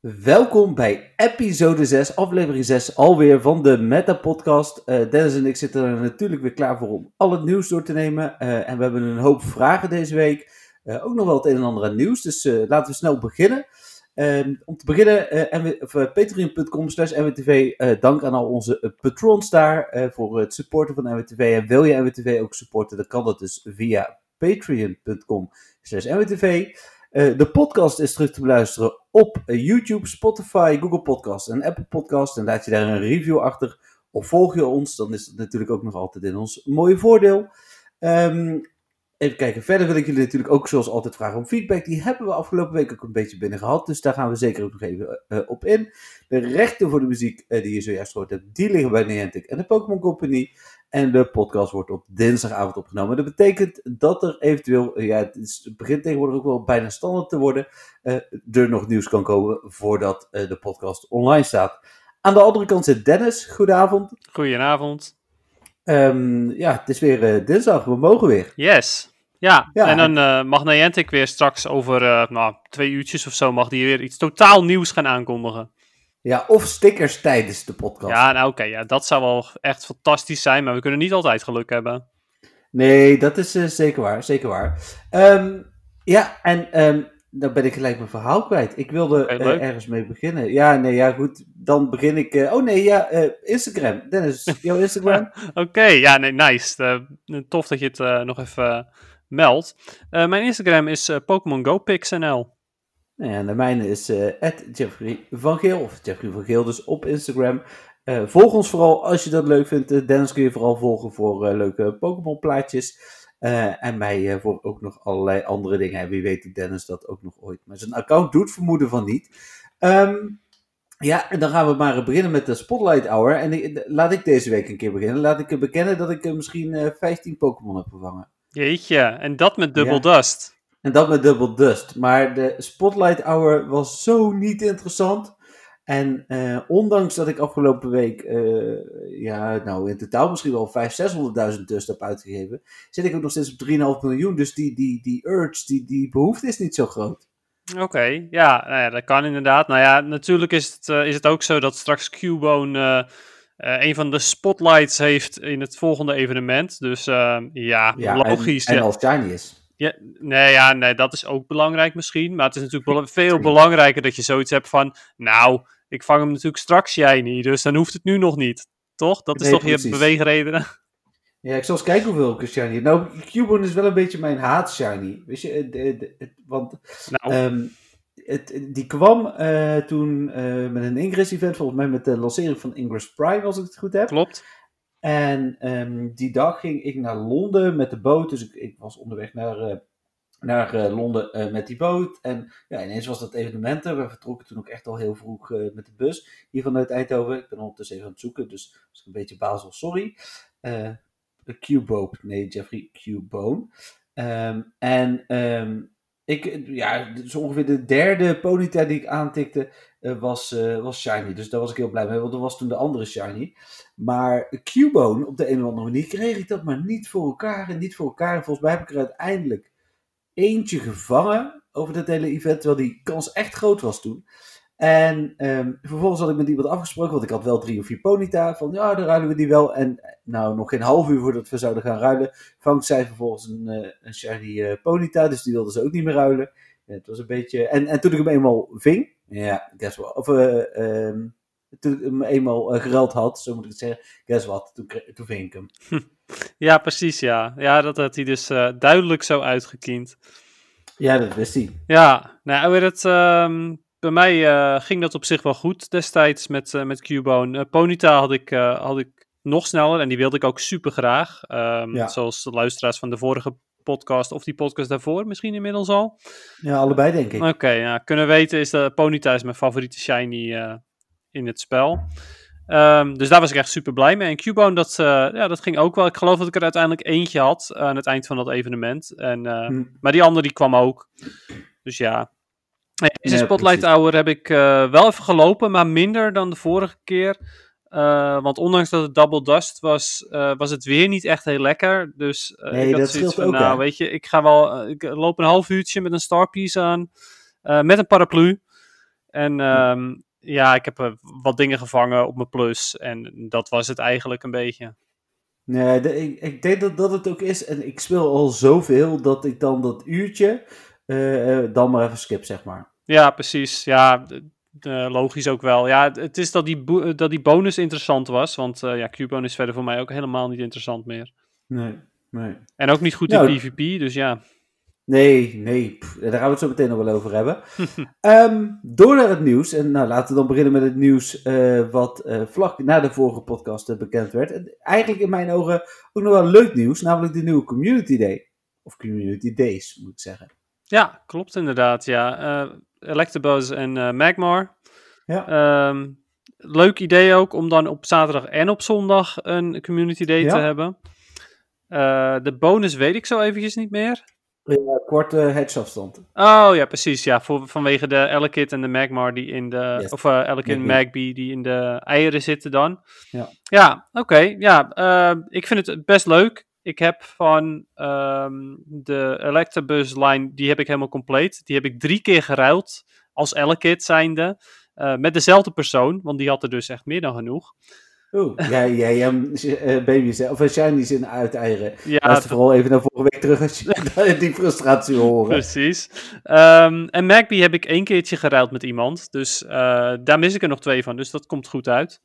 Welkom bij episode 6, aflevering 6 alweer van de Meta Podcast. Eh, Dennis en ik zitten er natuurlijk weer klaar voor om al het nieuws door te nemen. Eh, en we hebben een hoop vragen deze week. Eh, ook nog wel het een en ander aan nieuws, dus laten we snel beginnen. Ehm, om te beginnen, patreon.com slash nwtv. dank aan al onze patrons daar voor het supporten van NWTV. En wil je NWTV ook supporten, dan kan dat dus via patreon.com slash nwtv. Uh, de podcast is terug te beluisteren op YouTube, Spotify, Google Podcast en Apple Podcast. En laat je daar een review achter of volg je ons, dan is dat natuurlijk ook nog altijd in ons mooie voordeel. Um, even kijken, verder wil ik jullie natuurlijk ook zoals altijd vragen om feedback. Die hebben we afgelopen week ook een beetje binnen gehad, dus daar gaan we zeker ook nog even uh, op in. De rechten voor de muziek die je zojuist gehoord hebt, die liggen bij Niantic en de Pokémon Company. En de podcast wordt op dinsdagavond opgenomen. Dat betekent dat er eventueel, ja, het, is, het begint tegenwoordig ook wel bijna standaard te worden, uh, er nog nieuws kan komen voordat uh, de podcast online staat. Aan de andere kant zit Dennis. Goedenavond. Goedenavond. Um, ja, het is weer uh, dinsdag. We mogen weer. Yes. Ja, ja. en dan uh, mag Niantic weer straks over nou, twee uurtjes of zo mag die weer iets totaal nieuws gaan aankondigen. Ja, of stickers tijdens de podcast. Ja, nou oké, ja, dat zou wel echt fantastisch zijn, maar we kunnen niet altijd geluk hebben. Nee, dat is uh, zeker waar, zeker waar. Um, ja, en um, dan ben ik gelijk mijn verhaal kwijt. Ik wilde uh, ergens mee beginnen. Ja, nee, ja, goed. Dan begin ik. Uh, oh nee, ja, Instagram. Dennis, jouw Instagram? Oké, okay, ja, nee, nice. tof dat je het nog even meldt. mijn Instagram is PixNL. Nou ja, de mijne is uh, Jeffrey van Geel, of Jeffrey van Geel dus op Instagram. Uh, volg ons vooral als je dat leuk vindt. Uh, Dennis kun je vooral volgen voor leuke Pokémon plaatjes. en mij voor ook nog allerlei andere dingen. En wie weet doet Dennis dat ook nog ooit. Maar zijn account doet vermoeden van niet. Um, ja, en dan gaan we maar beginnen met de Spotlight Hour. En laat ik deze week een keer beginnen. Laat ik bekennen dat ik misschien 15 Pokémon heb vervangen. Jeetje, en dat met Double Dust. En dat met Double Dust. Maar de Spotlight Hour was zo niet interessant. En uh, ondanks dat ik afgelopen week, uh, ja, nou in totaal misschien wel 500.000, 600.000 dust heb uitgegeven, zit ik ook nog steeds op 3,5 miljoen. Dus die, die, die urge, die, die behoefte is niet zo groot. Oké, ja, nou ja, dat kan inderdaad. Nou ja, natuurlijk is het, uh, is het ook zo dat straks Cubone een van de spotlights heeft in het volgende evenement. Dus ja, ja, logisch. En, en als is. Ja, nee, ja, nee, dat is ook belangrijk misschien. Maar het is natuurlijk veel belangrijker dat je zoiets hebt van... Nou, ik vang hem natuurlijk straks jij niet, dus dan hoeft het nu nog niet. Toch? Dat is toch precies. je beweegredenen? Ja, ik zal eens kijken hoeveel ik shiny Nou, Cubone is wel een beetje mijn haat shiny. Weet je, de, de, de, want nou. um, het, die kwam uh, toen uh, met een Ingress event, volgens mij met de lancering van Ingress Prime, als ik het goed heb. Klopt. En um, die dag ging ik naar Londen met de boot. Dus ik, ik was onderweg naar, uh, naar uh, Londen uh, met die boot. En ja, ineens was dat evenement er. We vertrokken toen ook echt al heel vroeg met de bus hier vanuit Eindhoven. Ik ben ondertussen even aan het zoeken, dus ik een beetje Basel, sorry. Q-Bope, nee, Jeffrey Q-Bone. Um, en um, ik, ja, zo ongeveer de derde ponyta die ik aantikte uh, was, uh, was Shiny. Dus daar was ik heel blij mee, want dat was toen de andere Shiny. Maar Cubone, op de een of andere manier, kreeg ik dat maar niet voor elkaar en niet voor elkaar. En volgens mij heb ik er uiteindelijk eentje gevangen over dat hele event, terwijl die kans echt groot was toen. En um, vervolgens had ik met iemand afgesproken, want ik had wel drie of vier Ponyta. Van ja, dan ruilen we die wel. En nou, nog geen half uur voordat we zouden gaan ruilen, vangt zij vervolgens een, uh, een shiny uh, Ponyta. Dus die wilde ze ook niet meer ruilen. Het was een beetje... En, en toen ik hem eenmaal ving, ja, guess what. Of uh, um, toen ik hem eenmaal geruild had, zo moet ik het zeggen. Guess what, toen, toen ving ik hem. Ja, precies, ja. Ja, dat had hij dus duidelijk zo uitgekiend. Ja, dat wist hij. Ja, nou, het... Um bij mij uh, ging dat op zich wel goed destijds met, uh, met Cubone. Uh, Ponyta had ik, had ik nog sneller en die wilde ik ook super graag. Um, ja. Zoals de luisteraars van de vorige podcast of die podcast daarvoor misschien inmiddels al. Ja, allebei denk ik. Oké, okay, ja, kunnen weten is de Ponyta is mijn favoriete shiny in het spel. Um, dus daar was ik echt super blij mee. En Cubone, dat, ja, dat ging ook wel. Ik geloof dat ik er uiteindelijk eentje had aan het eind van dat evenement. En, hm. Maar die andere die kwam ook. Dus ja, deze ja, Spotlight Hour heb ik uh, wel even gelopen, maar minder dan de vorige keer. Uh, want ondanks dat het double dust was, uh, was het weer niet echt heel lekker. Dus nee, ik had dat zoiets van, ook, nou, weet je, ik ga wel, ik loop een half uurtje met een Starpiece aan, met een paraplu. En ehm, ja, ik heb eh, wat dingen gevangen op mijn plus. En dat was het eigenlijk een beetje. Nee, de- ik, ik denk dat dat het ook is. En ik speel al zoveel dat ik dan dat uurtje eh, eh, dan maar even skip, zeg maar. Ja, precies. Ja, d- logisch ook wel. Ja, het- is dat die, bo- dat die bonus interessant was. Want eh ja, Cubone is verder voor mij ook helemaal niet interessant meer. Nee, nee. En ook niet goed Nou, in PvP, dus ja. Nee, nee, pff, daar gaan we het zo meteen nog wel over hebben. Ehm, door naar het nieuws. En nou, laten we dan beginnen met het nieuws eh, wat eh, vlak na de vorige podcast eh, bekend werd. En eigenlijk in mijn ogen ook nog wel leuk nieuws, namelijk de nieuwe Community Day. Of Community Days, moet ik zeggen. Ja, klopt inderdaad. Ja. Electabuzz en eh, Magmar. Ja. Ehm, leuk idee ook om dan op zaterdag en op zondag een community day te hebben. Eh, de bonus weet ik zo eventjes niet meer. Ja, korte hedgeafstand. Oh ja, precies. Ja, voor, vanwege de Elekid en de Magmar die in de. Yes. Of eh Elekid en Magby. Die in de eieren zitten dan. Ja. Ja, oké. ja, ik vind het best leuk. Ik heb van ehm, de Electabuzz line, die heb ik helemaal compleet. Die heb ik drie keer geruild als Elekid zijnde. eh, met dezelfde persoon, want die had er dus echt meer dan genoeg. Oeh, jij, jij, jij eh, baby's, of shinies in uiteieren. Ja, Luister vooral even naar vorige week terug als je die frustratie horen. Precies. Ehm, en Magby heb ik één keertje geruild met iemand. Dus eh, daar mis ik er nog twee van. Dus dat komt goed uit.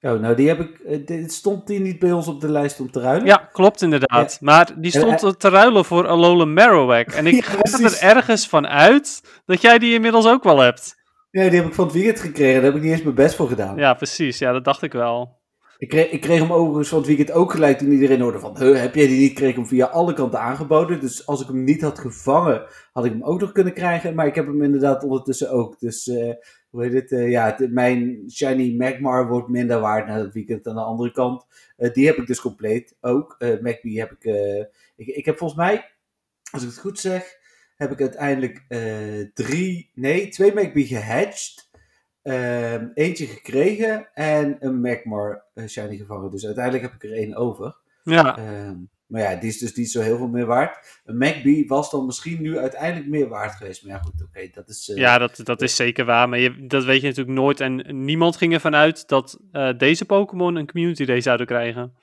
Oh, nou, die heb ik. eh, dit stond die niet bij ons op de lijst om te ruilen? Ja, klopt inderdaad. Maar die En, stond te ruilen voor Alola Marowak. En ik Ja, ga er ergens van uit dat jij die inmiddels ook wel hebt. Nee, die heb ik van het weekend gekregen. Daar heb ik niet eens mijn best voor gedaan. Ja, precies. Ja, dat dacht ik wel. Ik, kreeg, ik kreeg hem overigens van het weekend ook gelijk toen iedereen hoorde van... "Huh, heb jij die niet? Kreeg ik hem via alle kanten aangeboden. Dus als ik hem niet had gevangen, had ik hem ook nog kunnen krijgen. Maar ik heb hem inderdaad ondertussen ook. Dus, eh, hoe heet het? eh, ja, mijn Shiny Magmar wordt minder waard na het weekend. Aan de andere kant, eh, die heb ik dus compleet ook. Eh Magby heb ik, ik... Ik heb volgens mij, als ik het goed zeg... Heb ik uiteindelijk drie... Nee, twee Magby gehatcht. Ehm, eentje gekregen en een Magmar shiny gevangen. Dus uiteindelijk heb ik er één over. Ja, Ehm, maar ja, die is dus niet zo heel veel meer waard. Een Magby was dan misschien nu uiteindelijk meer waard geweest. Maar ja, goed, oké, dat is... eh, ja dat, dat is zeker waar. Maar je, dat weet je natuurlijk nooit. En niemand ging ervan uit dat eh, deze Pokémon een community day zouden krijgen.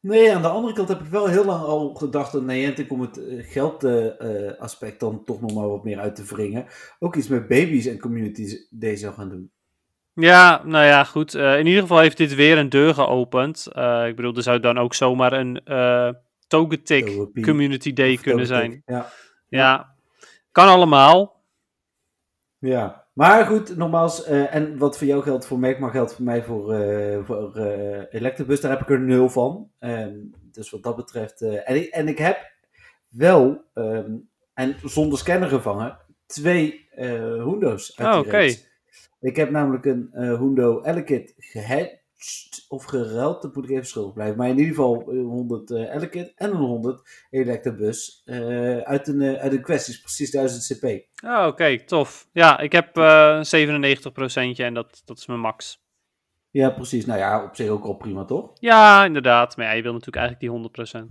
Nee, aan de andere kant heb ik wel heel lang al gedacht dat Niantic om het geldaspect aspect dan toch nog maar wat meer uit te wringen. Ook iets met baby's en communities deze zou gaan doen. Ja, nou ja, goed. Eh, in ieder geval heeft dit weer een deur geopend. Eh, ik bedoel, er zou dan ook zomaar een eh Togetic. Community Day Of kunnen Togetic, zijn. Ja. Ja, kan allemaal. Ja, maar goed, nogmaals, eh, en wat voor jou geldt voor Magmar geldt voor mij voor, eh voor eh, Electabuzz, daar heb ik er nul van. Ehm, dus wat dat betreft, en, ik, en ik heb wel, ehm, en zonder scanner gevangen, twee eh Hundo's uit Oh, oké. Ik heb namelijk een Hundo Elekid gehatcht of geruild, dat moet ik even schuldig blijven. Maar in ieder geval eh, 100 eh Elekid en een 100 Electabuzz eh, uit, een, eh, uit een kwestie, precies 1000 CP. Oh, oké, tof. Ja, ik heb eh 97% en dat, dat is mijn max. Ja, precies. Nou ja, op zich ook al prima, toch? Ja, inderdaad. Maar ja, je wil natuurlijk eigenlijk die 100%.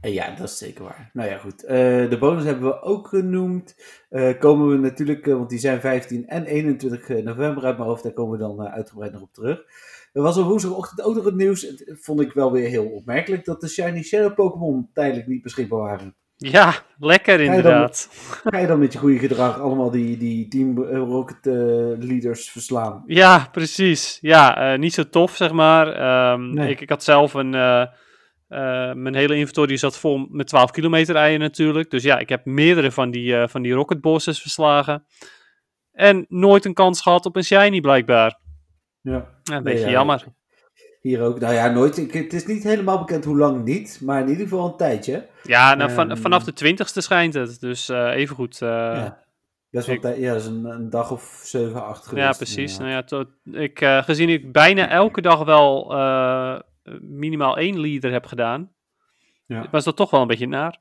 En ja, dat is zeker waar. Nou ja, goed. Eh, de bonus hebben we ook genoemd. Eh, komen we natuurlijk, eh, want die zijn 15 en 21 november uit mijn hoofd. Daar komen we dan eh, uitgebreid nog op terug. Er was op woensdagochtend ook nog het nieuws. Het vond ik wel weer heel opmerkelijk dat de Shiny Shadow Pokémon tijdelijk niet beschikbaar waren. Ja, lekker je dan- inderdaad. Ga je dan met je goede gedrag allemaal die, die Team Rocket eh, leaders verslaan? Ja, precies. Ja, eh, niet zo tof, zeg maar. Ehm, Nee. ik, ik had zelf een... eh, mijn hele inventory zat vol met 12 kilometer eieren natuurlijk. Dus ja, ik heb meerdere van die, van die rocket bosses verslagen. En nooit een kans gehad op een shiny blijkbaar. Ja. Ja, een beetje ja, jammer. Hier ook. Nou ja, nooit. Ik, het is niet helemaal bekend hoe lang niet. Maar in ieder geval een tijdje. Ja, nou, van, Ehm, vanaf de twintigste schijnt het. Dus eh even goed. ja. Best wel ik- tijd. Ja, dat is een, een dag of 7, 8 geweest. Ja, precies. Nou ja, tot, ik, eh, gezien ik bijna elke dag wel eh, minimaal één leader heb gedaan, Ja. was dat toch wel een beetje naar.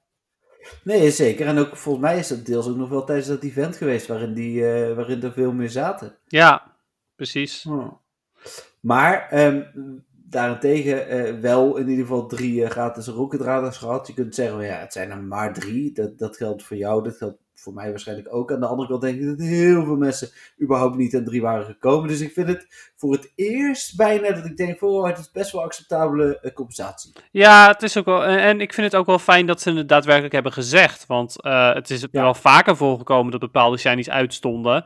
Nee, zeker. En ook volgens mij is dat deels ook nog wel tijdens dat event geweest waarin, die, eh, waarin er veel meer zaten. Ja, precies. Hm. Maar ehm, daarentegen eh, wel in ieder geval drie eh, gratis rocketradars gehad. Je kunt zeggen, well, ja, het zijn er maar drie. Dat, dat geldt voor jou, dat geldt voor mij waarschijnlijk ook. Aan de andere kant denk ik dat heel veel mensen überhaupt niet aan drie waren gekomen. Dus ik vind het voor het eerst bijna dat ik denk, oh, het is best wel acceptabele uh, compensatie. Ja, het is ook wel. En ik vind het ook wel fijn dat ze het daadwerkelijk hebben gezegd. Want het is ja. wel vaker voorgekomen dat bepaalde shinies uitstonden.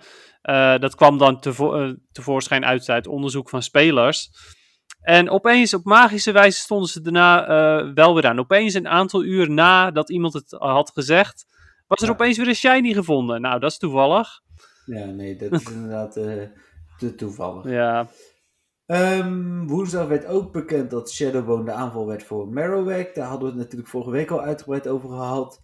Uh, dat kwam dan tevo tevoorschijn uit uit onderzoek van spelers. En opeens, op magische wijze, stonden ze daarna uh, wel weer aan. Opeens, een aantal uur nadat iemand het had gezegd, was er ja. opeens weer een shiny gevonden. Nou, dat is toevallig. Ja, nee, dat is inderdaad te toevallig. Ja. Um, woensdag werd ook bekend dat Shadowbone de aanval werd voor Marowak. Daar hadden we het natuurlijk vorige week al uitgebreid over gehad.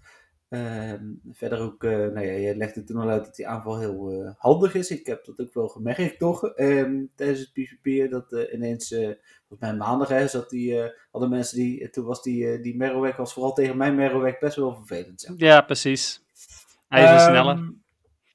Um, verder ook, uh, nou ja, jij legde toen al uit dat die aanval heel uh, handig is. Ik heb dat ook wel gemerkt, toch? Um, tijdens het PvP, dat uh, ineens, volgens mij maandag, hè, zat die, hadden mensen die, toen was die, die was vooral tegen mijn Marowak best wel vervelend. Zeg. Ja, precies. Hij is um, sneller.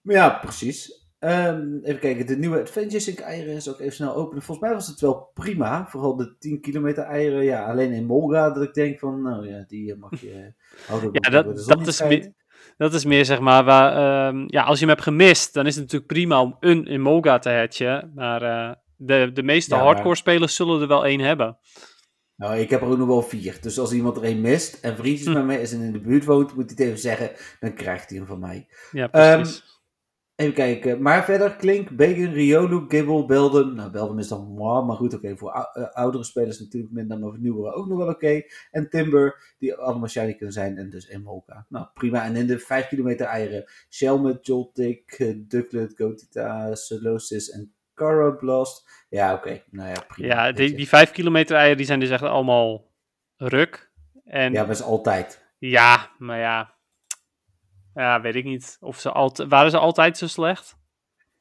Ja, precies. Um, even kijken, de nieuwe Adventure Sync eieren is ook even snel openen. Volgens mij was het wel prima. Vooral de 10 kilometer eieren. Ja, alleen in Molga dat ik denk van, nou ja, die mag je houden. ja, dat, dat, dat is meer, dat is meer zeg maar, waar, um, ja, als je hem hebt gemist, dan is het natuurlijk prima om een in Molga te hatchen. Maar uh, de, de meeste ja, hardcore maar... spelers zullen er wel één hebben. Nou, ik heb er ook nog wel vier. Dus als iemand er één mist en vriendjes hm. met mij is en in de buurt woont, moet hij het even zeggen. Dan krijgt hij hem van mij. Ja, precies. Um, Even kijken. Maar verder, Klink, Bacon, Riolu, Gibble, Belden. Nou, Belden is dan mooi, maar goed, oké. Okay. Voor oudere spelers natuurlijk minder, maar voor nieuwere ook nog wel oké. Okay. En Timber, die allemaal shiny kunnen zijn. En dus Emolka. Nou, prima. En in de 5 kilometer eieren. Shelmet, Joltik, Ducklet, Gotita, Celosis en Carablast. Ja, oké. Okay. Nou ja, prima. Ja, die, die 5 kilometer eieren, die zijn dus echt allemaal ruk. En... Ja, maar is altijd. Ja, maar ja, ja, weet ik niet. Of ze altijd, waren ze altijd zo slecht?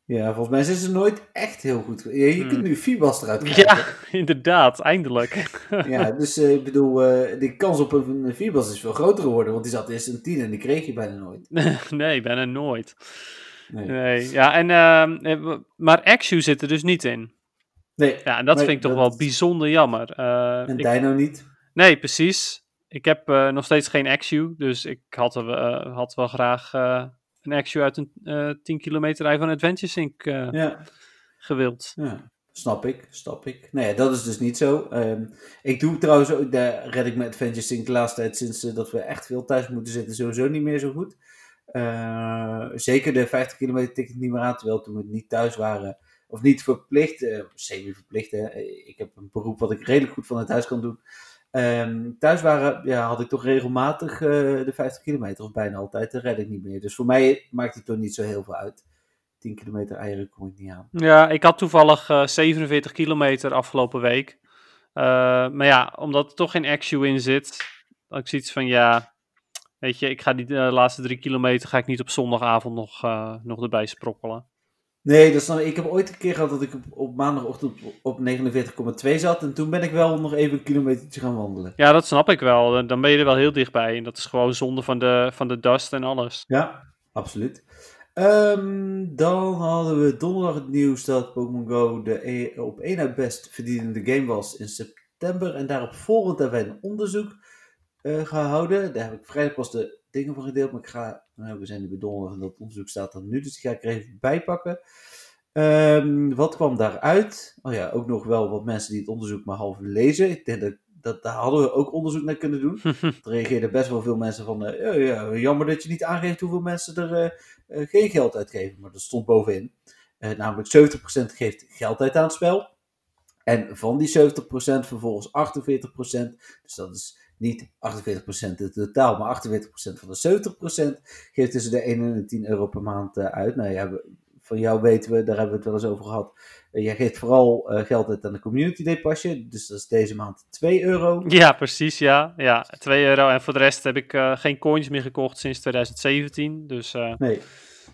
Ja, volgens mij zijn ze nooit echt heel goed. Je, je hmm. kunt nu Fibas eruit krijgen. Ja, inderdaad, eindelijk. ja, dus uh, ik bedoel, uh, de kans op een, Fibas is veel groter geworden. Want die zat eerst een 10 en die kreeg je bijna nooit. nee, bijna nooit. Nee. nee. Ja, en, uh, maar Axu zit er dus niet in. Nee. Ja, en dat vind ik toch wel bijzonder jammer. en ik, Dino niet? Nee, precies. Ik heb uh, nog steeds geen Axu, dus ik had, uh, had wel graag uh, een Axu uit een 10 kilometer rij van Adventure Sync ja. gewild. Ja, snap ik, snap ik. Nee, dat is dus niet zo. Um, ik doe trouwens ook, daar red ik met Adventure Sync de laatste tijd, sinds dat we echt veel thuis moeten zitten, sowieso niet meer zo goed. zeker de 50 kilometer ticket niet meer aan, terwijl toen we niet thuis waren, of niet verplicht, semi-verplicht, ik heb een beroep wat ik redelijk goed vanuit huis kan doen. Um, thuis waren, ja, had ik toch regelmatig uh, de 50 kilometer, of bijna altijd, dat red ik niet meer. Dus voor mij maakt het toch niet zo heel veel uit. 10 kilometer eieren kom ik niet aan. Ja, ik had toevallig uh, 47 kilometer afgelopen week. Uh, maar ja, omdat er toch geen Axu in zit, had ik zoiets van ja, weet je, ik ga die laatste drie kilometer ga ik niet op zondagavond nog, nog erbij sprokkelen. Nee, dat is dan, ik heb ooit een keer gehad dat ik op, op maandagochtend op 49,2 zat. En toen ben ik wel nog even een kilometertje gaan wandelen. Ja, dat snap ik wel. Dan ben je er wel heel dichtbij. En dat is gewoon zonde van de, van de dust en alles. Ja, absoluut. Um, dan hadden we donderdag het nieuws dat Pokémon Go de e op één na best verdienende game was in september. En daarop volgend hebben wij een onderzoek uh, gehouden. Daar heb ik vrijdag pas de dingen van gedeeld. Maar ik ga, nou, we zijn nu bij donderdag en dat onderzoek staat er nu. Dus die ga ik er even bij pakken. Um, wat kwam daaruit? Oh ja, ook nog wel wat mensen die het onderzoek maar half lezen. Ik denk dat, dat daar hadden we ook onderzoek naar kunnen doen. er reageerden best wel veel mensen van, uh, ja, ja, jammer dat je niet aangeeft hoeveel mensen er uh, geen geld uitgeven. Maar dat stond bovenin. namelijk 70% geeft geld uit aan het spel. En van die 70% vervolgens 48%. Dus dat is niet 48% in totaal, maar 48% van de 70% geeft tussen de 1 en de 10 euro per maand uit. Nou ja, van jou weten we, daar hebben we het wel eens over gehad. Uh, jij geeft vooral uh, geld uit aan de Community Day pasje. Dus dat is deze maand 2 euro. Ja, precies. Ja, ja 2 euro. En voor de rest heb ik uh, geen coins meer gekocht sinds 2017. Dus, nee.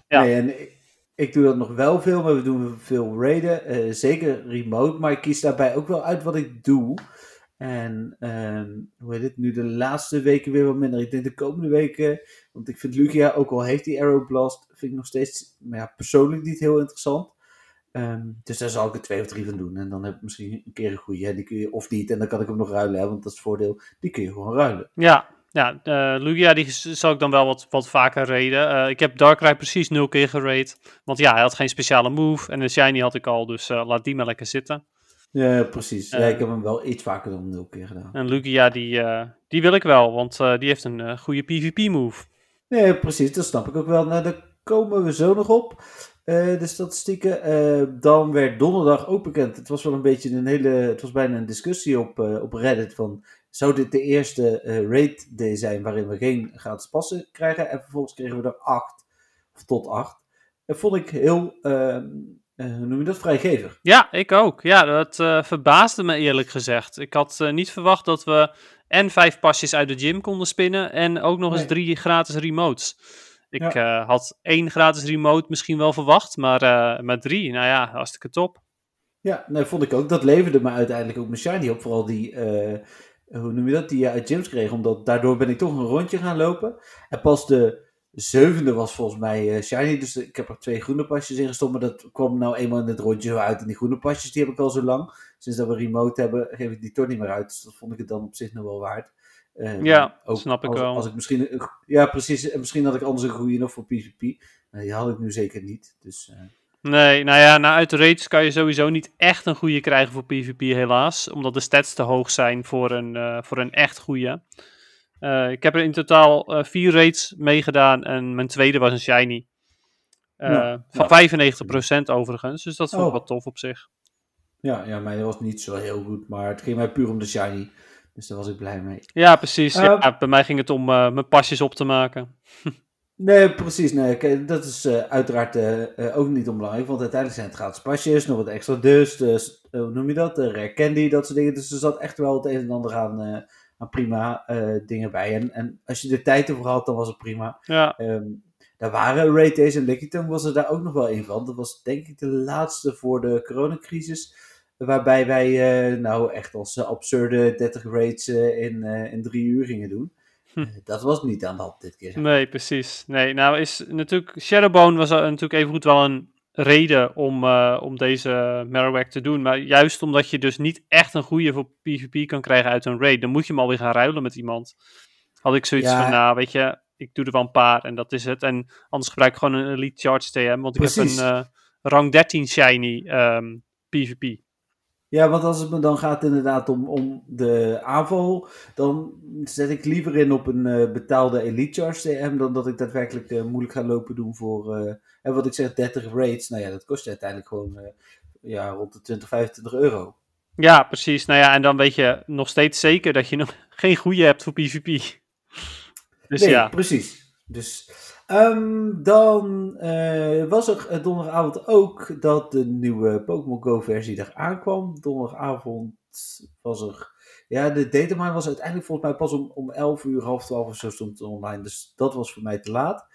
Ja. nee, en ik, ik, doe dat nog wel veel, maar we doen veel raiden. zeker remote, maar ik kies daarbij ook wel uit wat ik doe. En um, hoe heet het, nu de laatste weken weer wat minder. Ik denk de komende weken, want ik vind Lugia, ook al heeft die Aeroblast, vind ik nog steeds maar ja, persoonlijk niet heel interessant. Um, dus daar zal ik er twee of drie van doen. En dan heb ik misschien een keer een goede, hè, die kun je, of niet. En dan kan ik hem nog ruilen, hè, want dat is het voordeel. Die kun je gewoon ruilen. Ja, ja, uh, Lugia die zal ik dan wel wat, wat vaker raiden. ik heb Darkrai precies nul keer gerate. Want ja, hij had geen speciale move. En de Shiny had ik al, dus laat die maar lekker zitten. Ja, precies. ja, ik heb hem wel iets vaker dan nul keer gedaan. En Lugia, die, die wil ik wel, want die heeft een goede PvP-move. Nee, precies. Dat snap ik ook wel. Nou, daar komen we zo nog op. Uh, de statistieken. Uh, dan werd donderdag ook bekend. Het was wel een beetje een hele. Het was bijna een discussie op, uh, op Reddit. Van zou dit de eerste raid day zijn waarin we geen gratis passen krijgen? En vervolgens kregen we er acht. Of tot acht. Dat vond ik heel. Hoe noem je dat? Vrijgevig. Ja, ik ook. Ja, dat verbaasde me eerlijk gezegd. Ik had niet verwacht dat we en vijf pasjes uit de gym konden spinnen. En ook nog eens drie gratis remotes. Ik eh, had één gratis remote misschien wel verwacht, maar uh, met drie, nou ja, hartstikke top. Ja, nee, vond ik ook. Dat leverde me uiteindelijk ook mijn shiny op. Vooral die, uh, hoe noem je dat, die je uit gyms kreeg. Omdat daardoor ben ik toch een rondje gaan lopen. En pas de zevende was volgens mij shiny. Dus ik heb er twee groene pasjes in gestopt. Maar dat kwam nou eenmaal in het rondje uit. En die groene pasjes die heb ik al zo lang. Sinds dat we remote hebben, geef ik die toch niet meer uit. Dus dat vond ik het dan op zich nog wel waard. Uh, ja, ook snap ik als, wel. Als ik misschien, ja, precies. Misschien had ik anders een goede nog voor PvP. die had ik nu zeker niet. Dus, uh... Nee, nou ja, na uit de raids kan je sowieso niet echt een goede krijgen voor PvP, helaas. Omdat de stats te hoog zijn voor een, uh, voor een echt goede. Ik heb er in totaal vier raids meegedaan en mijn tweede was een shiny. Ja, van ja. 95% overigens, dus dat vond ik oh. wel tof op zich. Ja, ja, maar dat was niet zo heel goed, maar het ging mij puur om de shiny. Dus daar was ik blij mee. Ja, precies. ja, ehm, bij mij ging het om mijn pasjes op te maken. nee, precies. Nee, dat is uiteraard ook niet onbelangrijk. Want uiteindelijk zijn het gratis pasjes, nog wat extra dust. Dus, hoe noem je dat? rare candy, dat soort dingen. Dus er zat echt wel het een en ander aan, prima dingen bij. En, en als je de tijd ervoor had, dan was het prima. Ja. Um, daar waren Ray Days en Lickitung was er daar ook nog wel een van. Dat was denk ik de laatste voor de coronacrisis. Waarbij wij uh, nou echt als uh, absurde 30 raids uh, in, in drie uur gingen doen. Hm. dat was niet aan de hand dit keer. Nee, precies. Nee, nou is natuurlijk... Shadowbone was natuurlijk even goed wel een reden om, om deze Marowak te doen. Maar juist omdat je dus niet echt een goede voor PvP kan krijgen uit een raid, dan moet je hem alweer gaan ruilen met iemand. Had ik zoiets van, nou weet je, ik doe er wel een paar en dat is het. En anders gebruik ik gewoon een Elite Charge TM, want ik heb een rang 13 shiny um, ehm, PvP. Ja, want als het me dan gaat inderdaad om, om de aanval, dan zet ik liever in op een uh, betaalde Elite Charge TM dan dat ik daadwerkelijk uh, moeilijk ga lopen doen voor, uh, en wat ik zeg, 30 raids. Nou ja, dat kost je uiteindelijk gewoon ja, rond de 20, 25 euro. Ja, precies. Nou ja, en dan weet je nog steeds zeker dat je nog geen goede hebt voor PvP. Dus nee, ja. precies. Dus Um, dan uh, was er donderdagavond ook dat de nieuwe Pokémon Go versie er aankwam. Donderdagavond was er... Ja, de datamine was uiteindelijk volgens mij pas om, om 11 uur, half 12 of zo stond het online. Dus dat was voor mij te laat.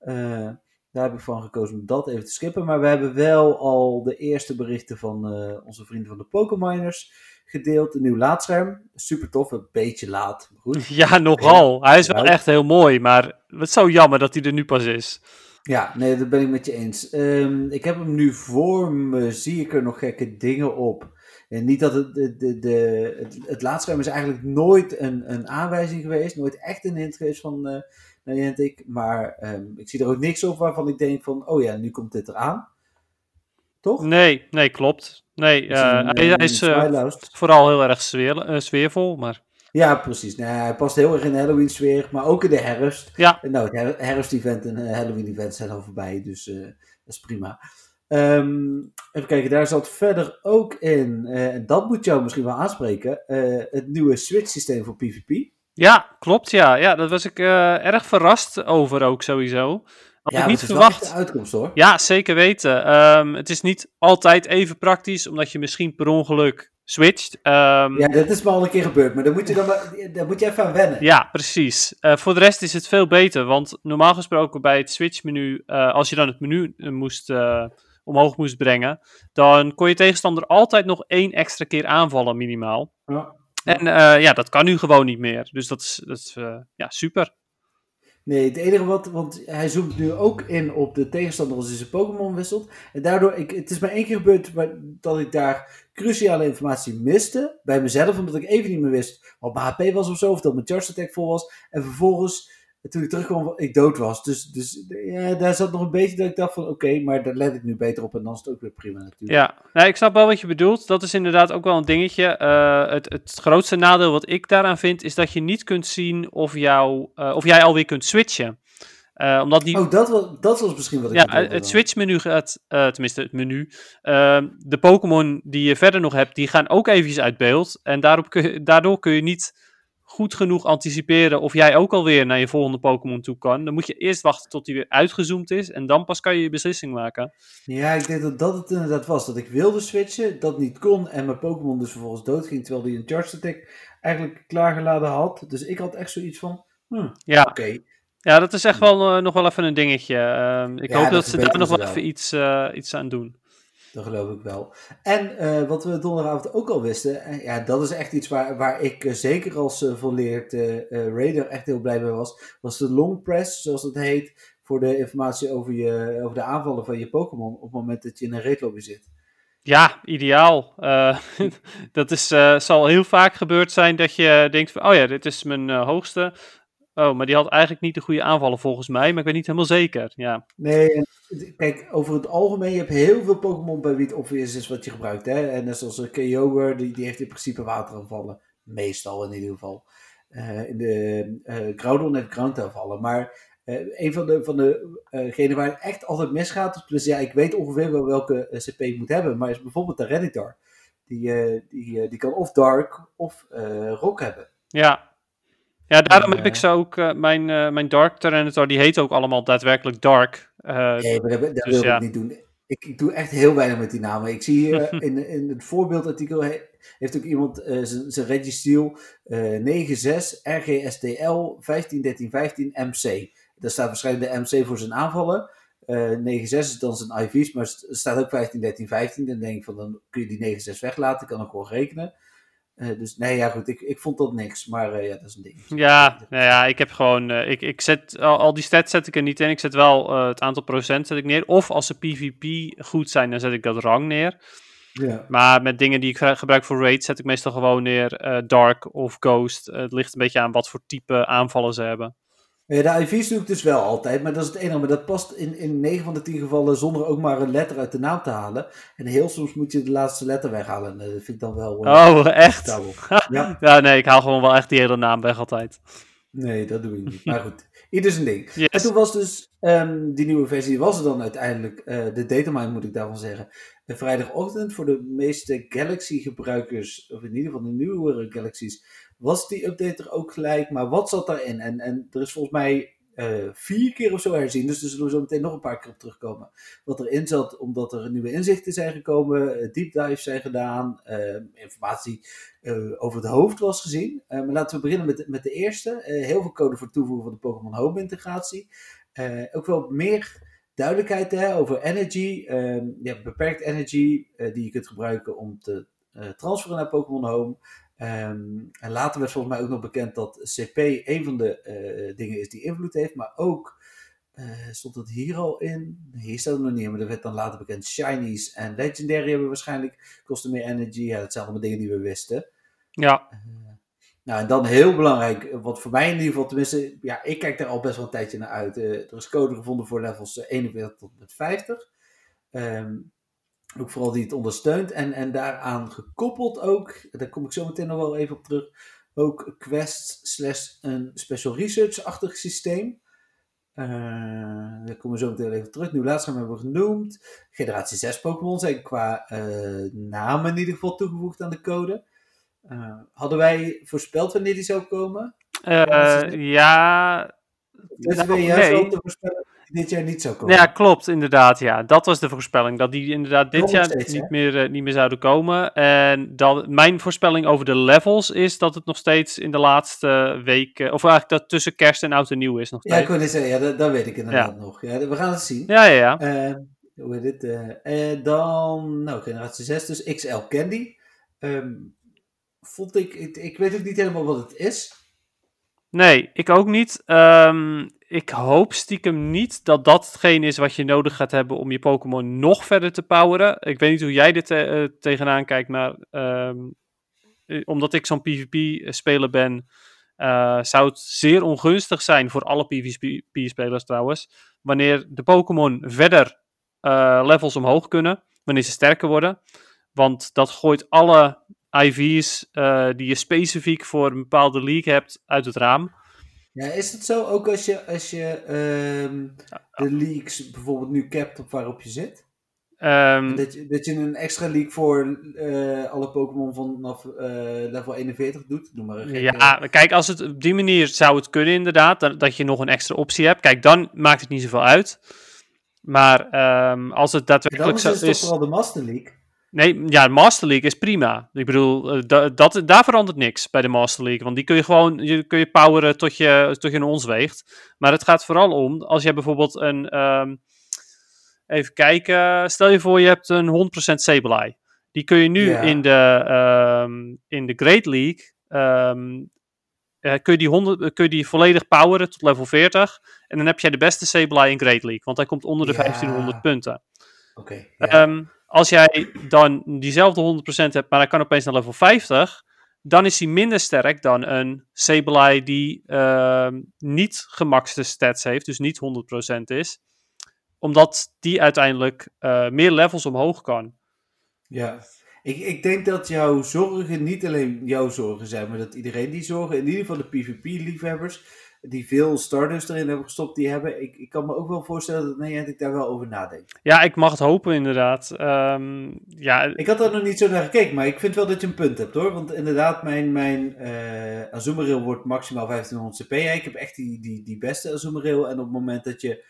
Uh, daar heb ik van gekozen om dat even te skippen. Maar we hebben wel al de eerste berichten van onze vrienden van de Pokémoners gedeeld. Een nieuw laadscherm. Super tof, een beetje laat. Goed. Ja, nogal. Hij is wel echt heel mooi, maar het is zo jammer dat hij er nu pas is. Ja, nee, dat ben ik met je eens. Um, ik heb hem nu voor me, zie ik er nog gekke dingen op. En niet dat het, de, de, de, het, het laadscherm is eigenlijk nooit een, een aanwijzing geweest, nooit echt een hint geweest van uh, Niantic. Maar um, ik zie er ook niks op waarvan ik denk van, oh ja, nu komt dit eraan. Toch? Nee, nee, klopt. Nee, hij, hij, is uh, vooral heel erg sfeer, sfeervol, maar... Ja, precies. Nee, hij past heel erg in de Halloween-sfeer, maar ook in de herfst. Ja. Nou, het herfst-event en Halloween-event zijn al voorbij, dus dat is prima. Um, even kijken, daar zat verder ook in, en dat moet jou misschien wel aanspreken, het nieuwe Switch-systeem voor PvP. Ja, klopt, ja. Ja, daar was ik erg verrast over ook sowieso. Had ja, ik niet verwacht. uitkomst hoor. Ja, zeker weten. Um, het is niet altijd even praktisch, omdat je misschien per ongeluk switcht. Um, ja, dat is me al een keer gebeurd, maar daar moet je, dan, daar moet je even aan wennen. Ja, precies. Uh, voor de rest is het veel beter, want normaal gesproken bij het switch-menu, uh, als je dan het menu uh, moest, omhoog moest brengen, dan kon je tegenstander altijd nog één extra keer aanvallen, minimaal. Ja. En ja, dat kan nu gewoon niet meer. Dus dat is, dat is ja, super. Nee, het enige wat, want hij zoomt nu ook in op de tegenstander als hij zijn Pokémon wisselt. En daardoor, ik, het is maar één keer gebeurd dat ik daar cruciale informatie miste. Bij mezelf, omdat ik even niet meer wist wat mijn HP was of zo. Of dat mijn Charge Attack vol was. En vervolgens, toen ik terugkwam, ik dood was. Dus, dus ja, daar zat nog een beetje dat ik dacht van, oké, maar daar let ik nu beter op. En dan is het ook weer prima natuurlijk. Ja, nou, ik snap wel wat je bedoelt. Dat is inderdaad ook wel een dingetje. Eh, het, het grootste nadeel wat ik daaraan vind, is dat je niet kunt zien of, jou, uh, of jij alweer kunt switchen. Uh, omdat die... Oh, dat was, dat was misschien wat ik Ja, het switch-menu gaat, uh, tenminste het menu. Uh, de Pokémon die je verder nog hebt, die gaan ook eventjes uit beeld. En daarop kun je, daardoor kun je niet goed genoeg anticiperen of jij ook alweer naar je volgende Pokémon toe kan. Dan moet je eerst wachten tot die weer uitgezoomd is en dan pas kan je je beslissing maken. Ja, ik denk dat dat het inderdaad was. Dat ik wilde switchen, dat niet kon en mijn Pokémon dus vervolgens doodging terwijl die een Charge Attack eigenlijk klaargeladen had. Dus ik had echt zoiets van, hm, ja. oké. Ja, dat is echt wel uh, nog wel even een dingetje. Uh, ik ja, hoop dat, dat ze daar nog wel, wel even iets, uh, iets aan doen. Dat geloof ik wel. En uh, wat we donderdagavond ook al wisten, ja, dat is echt iets waar, waar ik zeker als volleerd Raider echt heel blij mee was, was de long press, zoals het heet, voor de informatie over, je, over de aanvallen van je Pokémon op het moment dat je in een raidlobby zit. Ja, ideaal. Uh, dat is, uh, zal heel vaak gebeurd zijn dat je denkt van, oh ja, dit is mijn uh, hoogste. Oh, maar die had eigenlijk niet de goede aanvallen volgens mij, maar ik weet niet helemaal zeker. Ja. Nee, kijk, over het algemeen, je hebt heel veel Pokémon bij wie het obvious is wat je gebruikt. Hè? En net zoals een Kyogre, die, die heeft in principe wateraanvallen. Meestal in ieder geval. Uh, in de uh, Groudon heeft groundaanvallen. Maar uh, een van de, van degenen waar het echt altijd misgaat, dus ja, ik weet ongeveer wel welke CP ik moet hebben, maar is bijvoorbeeld de Redditor. Die, die, die kan of Dark of Rock hebben. Ja, ja, daarom heb ik ze ook, uh, mijn, uh, mijn Dark Tyranitar, die heet ook allemaal daadwerkelijk Dark. Uh, nee, maar dat, dat dus, wil ja. ik niet doen. Ik, ik, doe echt heel weinig met die namen. Ik zie hier in, in het voorbeeldartikel he, heeft ook iemand zijn Registeel 96 RGSTL 151315 MC. Daar staat waarschijnlijk de MC voor zijn aanvallen. 96 is dan zijn IV's, maar er staat ook 151315. Dan denk ik van, dan kun je die 96 weglaten, kan ook gewoon rekenen. Uh, dus nee, ja goed, ik, ik vond dat niks, maar uh, ja, dat is een ding. Ja, nou ja, ik heb gewoon, uh, ik, ik zet, al, al, die stats zet ik er niet in, ik zet wel het aantal procent zet ik neer. Of als ze PvP goed zijn, dan zet ik dat rang neer. Ja. Maar met dingen die ik gebruik voor raid, zet ik meestal gewoon neer Dark of Ghost. het ligt een beetje aan wat voor type aanvallen ze hebben. Ja, de IV's doe ik dus wel altijd, maar dat is het enige. Maar dat past in, in 9 van de 10 gevallen zonder ook maar een letter uit de naam te halen. En heel soms moet je de laatste letter weghalen. Dat vind ik dan wel... Uh, oh, echt? ja. ja, nee, ik haal gewoon wel echt die hele naam weg altijd. Nee, dat doe ik niet. Maar goed, ieder zijn ding. Yes. En toen was dus um, die nieuwe versie, was er dan uiteindelijk, uh, de datamine moet ik daarvan zeggen, de vrijdagochtend voor de meeste Galaxy gebruikers, of in ieder geval de nieuwere Galaxies, was die update er ook gelijk, maar wat zat daarin? En, en er is volgens mij uh, vier keer of zo herzien, dus daar zullen we zo meteen nog een paar keer op terugkomen. Wat erin zat, omdat er nieuwe inzichten zijn gekomen, uh, deep dives zijn gedaan, uh, informatie over het hoofd was gezien. maar laten we beginnen met, met de eerste. heel veel code voor toevoegen van de Pokémon Home integratie. ook wel meer duidelijkheid hè, over energy. ja, beperkt energy die je kunt gebruiken om te transferen naar Pokémon Home. Um, en later werd volgens mij ook nog bekend dat CP een van de uh, dingen is die invloed heeft, maar ook uh, stond het hier al in? Hier staat het nog niet, maar dat werd dan later bekend. Shinies en Legendary hebben waarschijnlijk kosten meer energy. Ja, dat zijn allemaal dingen die we wisten. Ja. Uh, nou, en dan heel belangrijk, wat voor mij in ieder geval, tenminste, ja, ik kijk daar al best wel een tijdje naar uit. er is code gevonden voor levels 41 tot met 50. Um, ook vooral die het ondersteunt. En, en daaraan gekoppeld ook, daar kom ik zo meteen nog wel even op terug, ook Quest slash een special research-achtig systeem. Uh, daar komen we zo meteen even terug. Nu laatst hebben we genoemd. Generatie 6 Pokémon zijn qua uh, namen in ieder geval toegevoegd aan de code. Uh, hadden wij voorspeld wanneer die zou komen? ja. Dus nou, juist nee. te voorspellen dit jaar niet zou komen. Ja, klopt, inderdaad. Ja. Dat was de voorspelling. Dat die inderdaad dit jaar niet, meer, uh, niet meer zouden komen. En dat, mijn voorspelling over de levels is dat het nog steeds in de laatste week, uh, of eigenlijk dat tussen kerst en oud en nieuw is nog steeds. Ja, ik zeggen, ja, dat, dat weet ik inderdaad ja. nog. Ja, we gaan het zien. Ja, ja, ja. Uh, hoe heet dit? Uh, dan, nou, generatie 6 dus, XL Candy. Um, vond ik, ik, ik weet ook niet helemaal wat het is. Nee, ik ook niet. Ehm, ik hoop stiekem niet dat dat hetgeen is wat je nodig gaat hebben om je Pokémon nog verder te poweren. Ik weet niet hoe jij dit uh, tegenaan kijkt, maar ehm, eh, omdat ik zo'n PvP-speler ben, uh, zou het zeer ongunstig zijn voor alle PvP-spelers trouwens, wanneer de Pokémon verder levels omhoog kunnen, wanneer ze sterker worden. Want dat gooit alle IV's uh, die je specifiek voor een bepaalde league hebt uit het raam. Ja, is het zo ook als je, als je uh, de leagues bijvoorbeeld nu capt op waarop je zit? Um, dat, je, dat je een extra league voor uh, alle Pokémon vanaf uh, level 41 doet? Noem maar een ja, kijk, als het op die manier zou het kunnen inderdaad, dat, dat je nog een extra optie hebt. Kijk, dan maakt het niet zoveel uit. Maar um, als het daadwerkelijk zo is... Dan is het toch vooral de Master League? Nee, ja, de Master League is prima. Ik bedoel, eh, dat, daar verandert niks bij de Master League. Want die kun je gewoon je, kun je poweren tot je, tot je een ons weegt. Maar het gaat vooral om, als je bijvoorbeeld een... Um, even kijken. Stel je voor, je hebt een 100% Sableye. Die kun je nu in, de, um, in de Great League... Um, kun, je die 100, kun je die volledig poweren tot level 40. En dan heb jij de beste Sableye in Great League. Want hij komt onder de ja. 1500 punten. Oké. Okay, als jij dan diezelfde 100% hebt, maar hij kan opeens naar level 50, dan is hij minder sterk dan een Sableye die uh, niet gemaxte stats heeft, dus niet 100% is. Omdat die uiteindelijk uh, meer levels omhoog kan. Ja, ik, ik denk dat jouw zorgen niet alleen jouw zorgen zijn, maar dat iedereen die zorgen, in ieder geval de PvP-liefhebbers, die veel starters erin hebben gestopt, die hebben. Ik, ik kan me ook wel voorstellen dat nee, ik daar wel over nadenk. Ja, ik mag het hopen inderdaad. Um, ja. Ik had er nog niet zo naar gekeken, maar ik vind wel dat je een punt hebt hoor. Want inderdaad, mijn, mijn uh, Azumarill wordt maximaal 1500 CP. ik heb echt die, die, die beste Azumarill. En op het moment dat je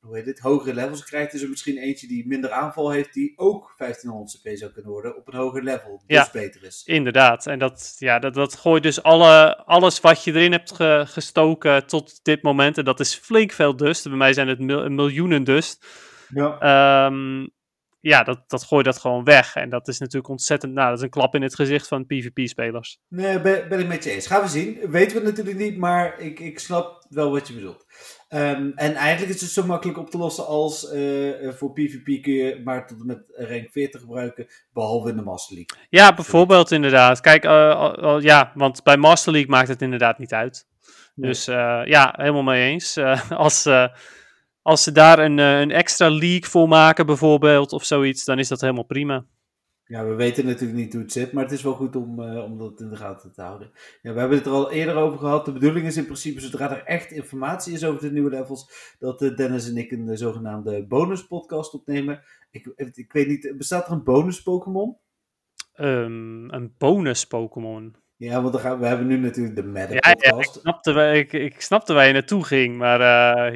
hoe heet het, hogere levels krijgt, is er misschien eentje die minder aanval heeft, die ook 1500 CP zou kunnen worden op een hoger level. Dus ja, beter is. Inderdaad. En dat, ja, dat, dat gooit dus alle, alles wat je erin hebt gestoken tot dit moment. En dat is flink veel dust. Bij mij zijn het mil, miljoenen dust. Ja. Um, ja, dat, dat gooit dat gewoon weg. En dat is natuurlijk ontzettend, nou, dat is een klap in het gezicht van PvP-spelers. Nee, ben, ben, ik met je eens. Gaan we zien. Weten we natuurlijk niet, maar ik, ik snap wel wat je bedoelt. Um, en eigenlijk is het zo makkelijk op te lossen als uh, voor PvP kun je maar tot en met rank 40 gebruiken, behalve in de Master League. Ja, bijvoorbeeld inderdaad. Kijk, uh, uh, ja, want bij Master League maakt het inderdaad niet uit. Nee. Dus ja, helemaal mee eens. als als ze daar een, eh, een extra league voor maken, bijvoorbeeld, of zoiets, dan is dat helemaal prima. Ja, we weten natuurlijk niet hoe het zit, maar het is wel goed om, uh, om dat in de gaten te houden. Ja, we hebben het er al eerder over gehad. De bedoeling is in principe, zodra er echt informatie is over de nieuwe levels, dat uh, Dennis en ik een uh, zogenaamde bonus podcast opnemen. Ik, ik weet niet, bestaat er een bonus Pokémon? Um, een bonus Pokémon? Ja, want dan gaan, we hebben nu natuurlijk de Madden ja, podcast. Ja, ik, snapte, ik, ik snapte waar je naartoe ging, maar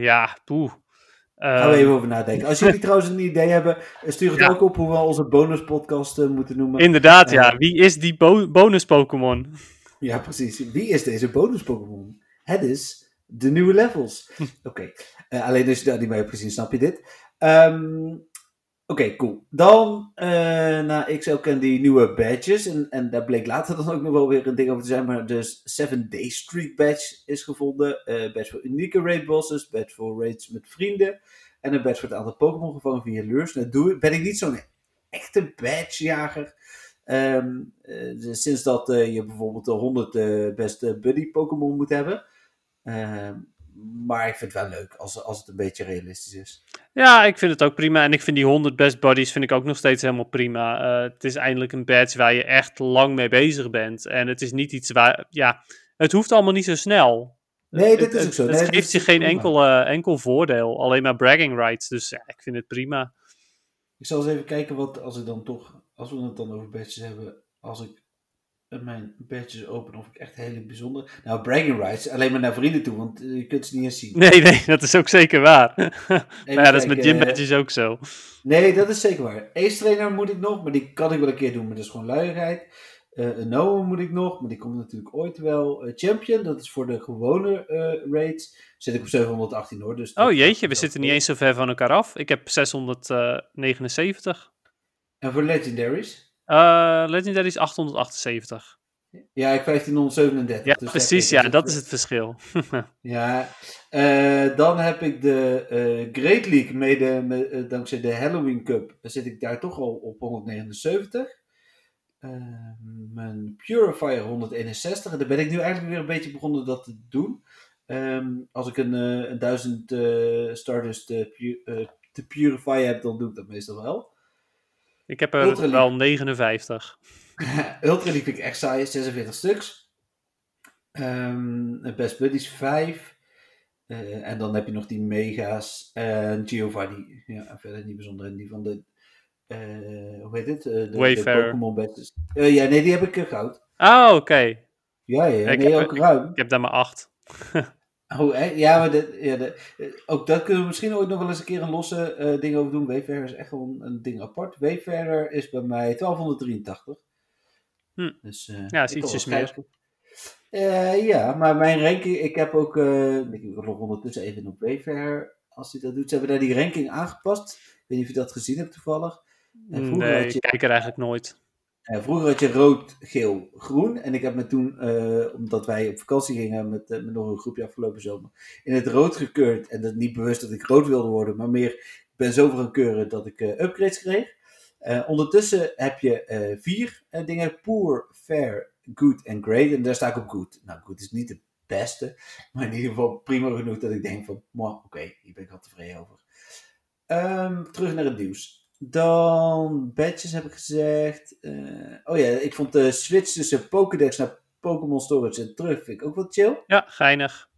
ja, poeh. Gaan we even over nadenken. Als jullie trouwens een idee hebben, stuur het ook op hoe we onze bonus podcast uh, moeten noemen. Inderdaad, ja. Wie is die bo bonus Pokémon? Ja, precies. Wie is deze bonus Pokémon? Het is de nieuwe levels. Oké. Okay. Uh, alleen als je daar niet mee hebt gezien, snap je dit. Um, Oké, cool. Dan uh, naar XL die nieuwe badges. En, en daar bleek later dan ook nog wel weer een ding over te zijn. Maar dus 7 Day Streak badge is gevonden. Uh, badge voor unieke raid bosses. Badge voor raids met vrienden. En een badge voor het aantal Pokémon gevangen via lures. Nou doe, ben ik niet zo'n echte badgejager. Um, sinds dat je bijvoorbeeld de 100 beste buddy Pokémon moet hebben. Uh, maar ik vind het wel leuk als, als het een beetje realistisch is. Ja, ik vind het ook prima. En ik vind die 100 best buddies vind ik ook nog steeds helemaal prima. Uh, het is eindelijk een badge waar je echt lang mee bezig bent. En het is niet iets waar, ja, het hoeft allemaal niet zo snel. Nee, dat is ook zo. Het, geeft je geen enkel, uh, enkel voordeel. Alleen maar bragging rights. Dus ja, ik vind het prima. Ik zal eens even kijken wat, als ik dan toch, als we het dan over badges hebben, als ik mijn badges open of ik echt hele bijzonder. Nou, bragging rights, alleen maar naar vrienden toe, want je kunt ze niet eens zien. Nee, nee, dat is ook zeker waar. maar ja, dat is met gym badges ook zo. Nee, dat is zeker waar. Ace trainer moet ik nog, maar die kan ik wel een keer doen, maar dat is gewoon luiigheid. Uh, een Noah moet ik nog, maar die komt natuurlijk ooit wel. Uh, Champion, dat is voor de gewone uh, raids. Zit ik op 718 hoor. Dus oh jeetje, we zitten niet eens zo ver van elkaar af. Ik heb 679. En voor legendaries? Uh, Legendary is 878. Ja, ik 1537. Ja, dus precies. Ja, dat is het verschil. Ja, eh, dan heb ik de eh, Great League, mede eh, dankzij de Halloween Cup, zit ik daar toch al op 179. Eh, mijn Purifier 161, en daar ben ik nu eigenlijk weer een beetje begonnen dat te doen. Ehm, als ik een, eh, een 1000 eh Stardust te, pu te Purify heb, dan doe ik dat meestal wel. Ik heb er wel 59. Ultra League vind ik echt saai, 46 stuks. Ehm, Best Buddies 5. Eh, en dan heb je nog die Mega's en Giovanni. Ja, verder niet bijzonder. En die van de, eh, hoe heet het? Eh, de, Wayfarer. Pokémon Badges. Ja, nee, die heb ik goud. Ah, oké. Ja, ja, Ik nee, heb- ook ruim. Ik heb daar maar 8. Oh, ja, maar de, ja, de, ook dat kunnen we misschien ooit nog wel eens een keer een losse eh, ding over doen. Wayfarer is echt wel een, een ding apart. Wayfarer is bij mij 1283. Hm. Dus, eh, Ja, is ietsjes meer. Eh, ja, maar mijn ranking, ik heb ook, ik log ondertussen even op Wayfarer, als hij dat doet. Ze hebben daar die ranking aangepast. Ik weet niet of je dat gezien hebt toevallig. En Nee, je- ik kijk er eigenlijk nooit. Eh, vroeger had je rood, geel, groen. En ik heb me toen, eh, omdat wij op vakantie gingen met, eh, met nog een groepje afgelopen zomer, in het rood gekeurd. En dat niet bewust dat ik rood wilde worden, maar meer, ben zoveel gaan keuren dat ik upgrades kreeg. Ondertussen heb je vier dingen: poor, fair, good en great. En daar sta ik op good. Nou, good is niet de beste, maar in ieder geval prima genoeg dat ik denk van, "Mwah, oké, hier ben ik wel tevreden over. Ehm, terug naar het nieuws. Dan badges heb ik gezegd. Eh, oh ja, ik vond de switch tussen Pokédex naar Pokémon Storage en terug vind ik ook wel chill. Ja, geinig.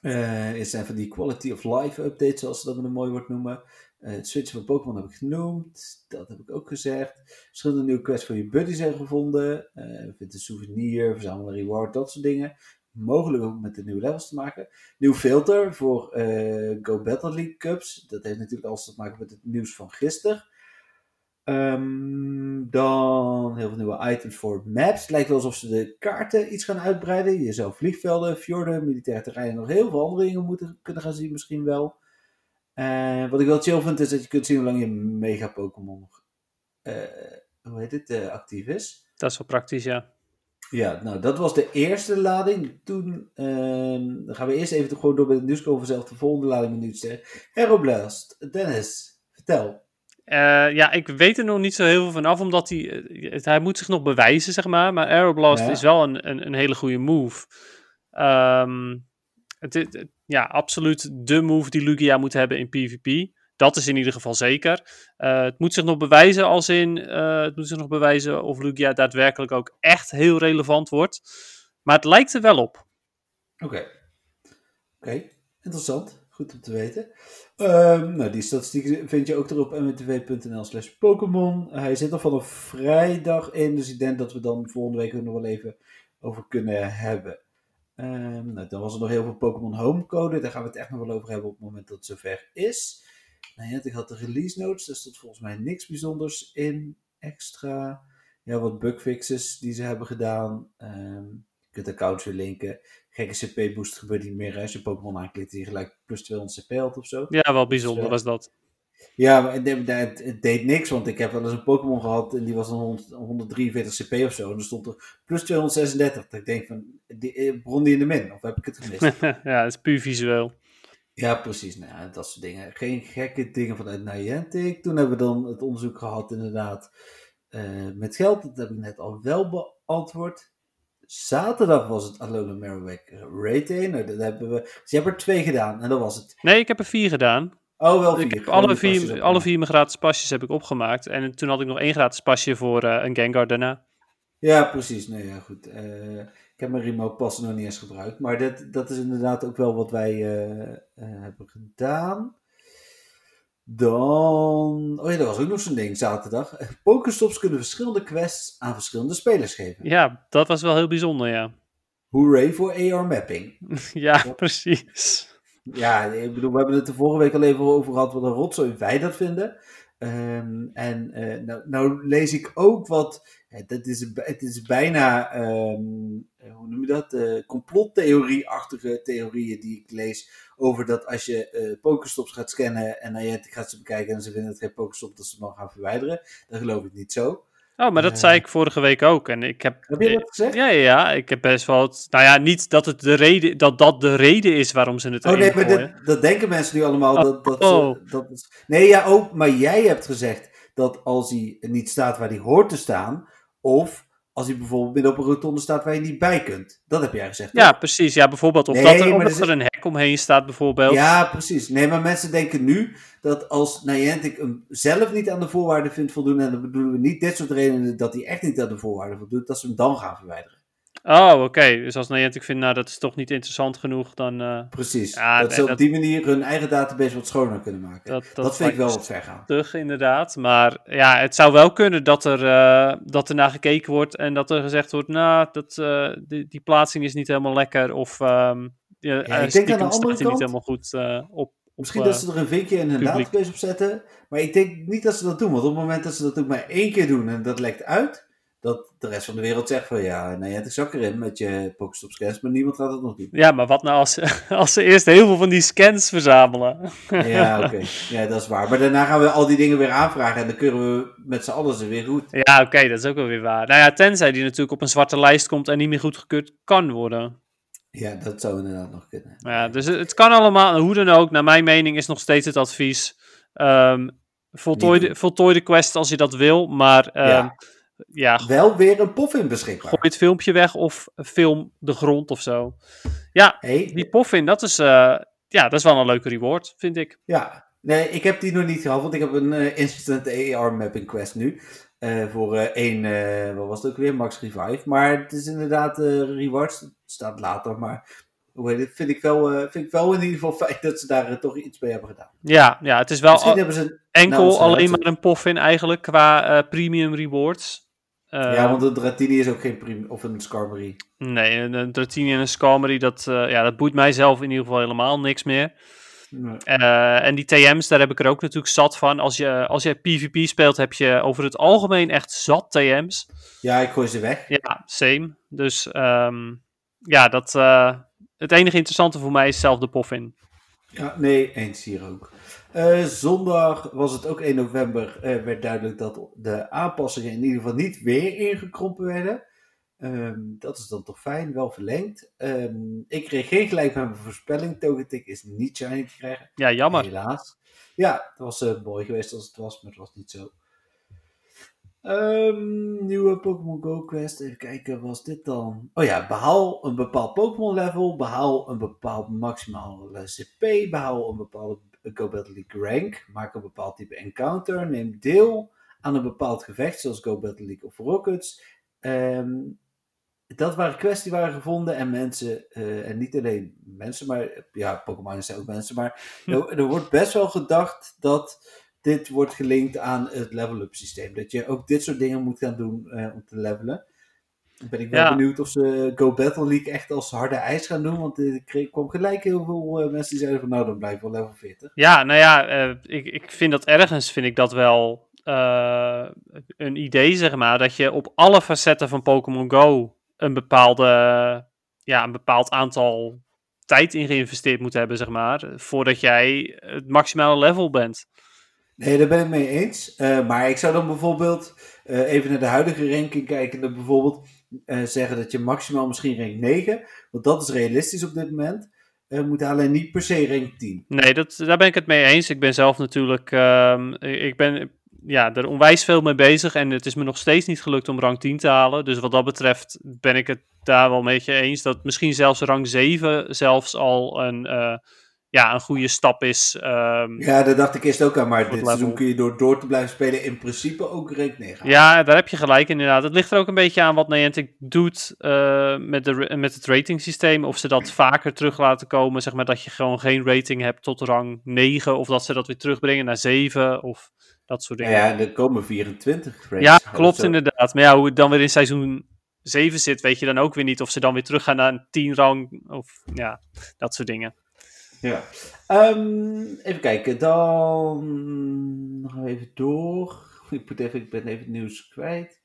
Eh het zijn van die quality of life updates, zoals ze dat met een mooi woord noemen. Eh, het switchen van Pokémon heb ik genoemd. Dat heb ik ook gezegd. Verschillende nieuwe quests voor je buddy zijn gevonden. Vind een souvenir, verzamel een reward, dat soort dingen. Mogelijk ook met de nieuwe levels te maken. Nieuw filter voor eh, Go Battle League Cups. Dat heeft natuurlijk alles te maken met het nieuws van gisteren. Ehm, dan heel veel nieuwe items voor maps. Lijkt wel alsof ze de kaarten iets gaan uitbreiden. Je zou vliegvelden, fjorden, militair terrein en nog heel veel andere dingen moeten kunnen gaan zien misschien wel. En wat ik wel chill vind is dat je kunt zien hoe lang je mega Pokémon nog, eh, hoe heet eh, actief is. Dat is wel praktisch, ja. Ja, nou dat was de eerste lading. Toen ehm, dan gaan we eerst even gewoon door met het nieuws komen zelf de volgende lading minuut zeggen. Aeroblast, Dennis, vertel. Eh, ja, ik weet er nog niet zo heel veel vanaf, omdat hij, eh, hij moet zich nog bewijzen, zeg maar. Maar Aeroblast Ja. is wel een, een, een hele goede move. Ehm, het- ja, absoluut de move die Lugia moet hebben in PvP. Dat is in ieder geval zeker. Eh, het moet zich nog bewijzen als in, eh, het moet zich nog bewijzen of Lugia daadwerkelijk ook echt heel relevant wordt. Maar het lijkt er wel op. Oké. Oké, interessant. Goed om te weten. Ehm, nou, die statistieken vind je ook erop mwtv.nl slash Pokémon. Hij zit er vanaf vrijdag in, dus ik denk dat we dan volgende week nog wel even over kunnen hebben. Ehm, nou, dan was er nog heel veel Pokémon Homecode. Daar gaan we het echt nog wel over hebben op het moment dat het zover is. Nou ja, ik had de release notes. Daar stond volgens mij niks bijzonders in extra. Ja, wat bugfixes die ze hebben gedaan. Ehm, je kunt accounts weer linken. Gekke CP boost gebeurt niet meer. Als je Pokémon aanklikt die gelijk plus 200 CP had of zo. Ja, wel bijzonder Dus, was dat. Ja, maar het, het- deed niks, want ik heb wel eens een Pokémon gehad en die was dan 100 143 CP of zo. En er stond er plus 236. Dat ik denk van, die, eh, bron die in de min? Of heb ik het gemist? ja, het is puur visueel. Ja, precies. Nou, dat soort dingen. Geen gekke dingen vanuit Niantic. Toen hebben we dan het onderzoek gehad inderdaad eh, met geld. Dat heb ik net al wel beantwoord. Zaterdag was het Alona Marowak Rating. Nou, dat hebben we... Dus je hebt er twee gedaan en dat was het. Nee, ik heb er vier gedaan. Oh, wel vier. Ik heb alle pasjes vier, alle vier mijn gratis pasjes heb ik opgemaakt. En toen had ik nog één gratis pasje voor eh, een Gengar daarna. Ja, precies. Nee, ja, goed. Eh, ik heb mijn remote pas nog niet eens gebruikt. Maar dat, dat is inderdaad ook wel wat wij eh, eh, hebben gedaan. Dan... Oh ja, dat was ook nog zo'n ding, zaterdag. Pokestops kunnen verschillende quests aan verschillende spelers geven. Ja, dat was wel heel bijzonder, ja. Hooray voor AR mapping. ja, precies. Ja, ik bedoel, we hebben het de vorige week al even over gehad wat een rotzooi wij dat vinden. Ehm, en eh, nou, nou lees ik ook wat, dat is, het is bijna, ehm, eh, hoe noem je dat, Eh complottheorie-achtige theorieën die ik lees over dat als je eh Pokestops gaat scannen en Niantic gaat ze bekijken en ze vinden het geen Pokestop, dat ze hem dan gaan verwijderen. Dat geloof ik niet zo. Oh, maar dat Eh. zei ik vorige week ook. En ik heb. Heb je dat gezegd? Ja, ja, ja, ik heb best wel. Het, nou ja, niet dat het de reden, dat dat de reden is waarom ze het Oh nee, maar dat, dat denken mensen nu allemaal. Dat, dat ze- Oh. dat is- nee, ja, ook. Maar jij hebt gezegd dat als hij niet staat waar hij hoort te staan. Of als hij bijvoorbeeld midden op een rotonde staat waar je niet bij kunt. Dat heb jij gezegd. Ja, precies. Ja, bijvoorbeeld. Of Nee, dat er een hek omheen staat, bijvoorbeeld. Ja, precies. Nee, maar mensen denken nu dat als Niantic hem zelf niet aan de voorwaarden vindt voldoen. En dan bedoelen we niet dit soort redenen dat hij echt niet aan de voorwaarden voldoet. Dat ze hem dan gaan verwijderen. Oh, oké. Dus als Niantic vindt, nou, dat is toch niet interessant genoeg, dan... eh, Precies. Ja, dat nee, ze op dat- die manier hun eigen database wat schoner kunnen maken. dat, Dat, dat, vind ik wel wat ver gaan. inderdaad. Maar ja, het zou wel kunnen dat er, eh, dat er naar gekeken wordt en dat er gezegd wordt, nou, dat, eh, die, die plaatsing is niet helemaal lekker. Of ehm ja, denk eh, aan de andere hij niet helemaal goed op. Misschien op, dat ze er een vinkje in hun publiek. database op zetten. Maar ik denk niet dat ze dat doen. Want op het moment dat ze dat ook maar één keer doen en dat lekt uit. Dat de rest van de wereld zegt van ja, nou ja, het zak erin met je Pokestop scans. Maar niemand gaat het nog doen. Ja, maar wat nou als, als ze eerst heel veel van die scans verzamelen? Ja, oké. Ja, dat is waar. Maar daarna gaan we al die dingen weer aanvragen. En dan kunnen we met z'n allen ze weer goed. Ja, oké, dat is ook wel weer waar. Nou ja, tenzij die natuurlijk op een zwarte lijst komt en niet meer goedgekeurd kan worden. Ja, dat zou inderdaad nog kunnen. Ja, dus het het kan allemaal, hoe dan ook. Naar mijn mening is nog steeds het advies. ehm, voltooi, Niet de, voltooi de quest als je dat wil, maar ehm, ja. Ja. Wel weer een poffin beschikbaar. gooi het filmpje weg of film de grond of zo. Ja, Hey, die poffin, dat is, eh, ja, dat is wel een leuke reward, vind ik. Ja, nee, ik heb die nog niet gehad, want ik heb een eh, instant AR mapping quest nu. eh, voor één, wat was het ook weer, Max Revive. Maar het is inderdaad, rewards het staat later, maar het, vind ik, wel, vind ik wel in ieder geval fijn dat ze daar toch iets mee hebben gedaan. Ja, ja het is wel al- ze, enkel nou, alleen maar een poffin eigenlijk qua premium rewards. Ja, want een Dratini is ook geen prim, of een Skarmory. Nee, een, een Dratini en een Skarmory, dat, eh, ja, dat boeit mij zelf in ieder geval helemaal niks meer. Nee. Eh, en die TM's, daar heb ik er ook natuurlijk zat van. Als je, als je PvP speelt, heb je over het algemeen echt zat TM's. Ja, ik gooi ze weg. Ja, same. Dus ehm, ja, dat, eh, het enige interessante voor mij is zelf de poffin. Ja, nee, eens hier ook. Eh, zondag was het ook 1 november, eh, werd duidelijk dat de aanpassingen in ieder geval niet weer ingekrompen werden. Ehm, dat is dan toch fijn, wel verlengd. Ehm, ik kreeg geen gelijk met mijn voorspelling. Togetic is niet shiny te krijgen, Ja, jammer. helaas. Ja, het was eh, mooi geweest als het was, maar het was niet zo. Ehm, nieuwe Pokémon Go Quest. Even kijken, was dit dan? Oh ja, behaal een bepaald Pokémon level. Behaal een bepaald maximaal CP. Behaal een bepaalde Go Battle League rank. Maak een bepaald type encounter. Neem deel aan een bepaald gevecht, zoals Go Battle League of Rockets. Ehm, dat waren quests die waren gevonden en mensen, eh, en niet alleen mensen, maar ja, Pokémon zijn ook mensen, maar er, er wordt best wel gedacht dat dit wordt gelinkt aan het level-up systeem. Dat je ook dit soort dingen moet gaan doen eh, om te levelen. Dan ben ik wel Ja. benieuwd of ze Go Battle League echt als harde ijs gaan doen, want ik kreeg, kwam gelijk heel veel eh, mensen die zeiden van nou dan blijf wel level 40. Ja, nou ja, eh, ik, ik vind dat ergens vind ik dat wel eh, een idee, zeg maar, dat je op alle facetten van Pokémon Go een bepaalde, ja, een bepaald aantal tijd in geïnvesteerd moet hebben, zeg maar, voordat jij het maximale level bent. Nee, daar ben ik mee eens. Eh, maar ik zou dan bijvoorbeeld eh, even naar de huidige ranking kijken. En bijvoorbeeld eh, zeggen dat je maximaal misschien rank 9, want dat is realistisch op dit moment, eh, moet halen en niet per se rank 10. Nee, dat, daar ben ik het mee eens. Ik ben zelf natuurlijk, ehm, ik ben ja, er onwijs veel mee bezig en het is me nog steeds niet gelukt om rang 10 te halen. Dus wat dat betreft ben ik het daar wel met je eens dat misschien zelfs rang 7 zelfs al een, eh, ja, een goede stap is. ehm, Ja, daar dacht ik eerst ook aan, maar dit level. seizoen kun je door door te blijven spelen in principe ook 9 halen. Ja, daar heb je gelijk inderdaad. Het ligt er ook een beetje aan wat Niantic doet eh, met, de, met het rating systeem. Of ze dat vaker terug laten komen, zeg maar dat je gewoon geen rating hebt tot rang 9. Of dat ze dat weer terugbrengen naar 7 of dat soort Ja, dingen. ja, er komen 24 ranks. Ja, klopt inderdaad. Maar ja, hoe het dan weer in seizoen 7 zit, weet je dan ook weer niet of ze dan weer teruggaan naar een 10 rang of ja, dat soort dingen. Ja. Ehm, even kijken, dan nog even door. Ik, moet even, ik ben even het nieuws kwijt.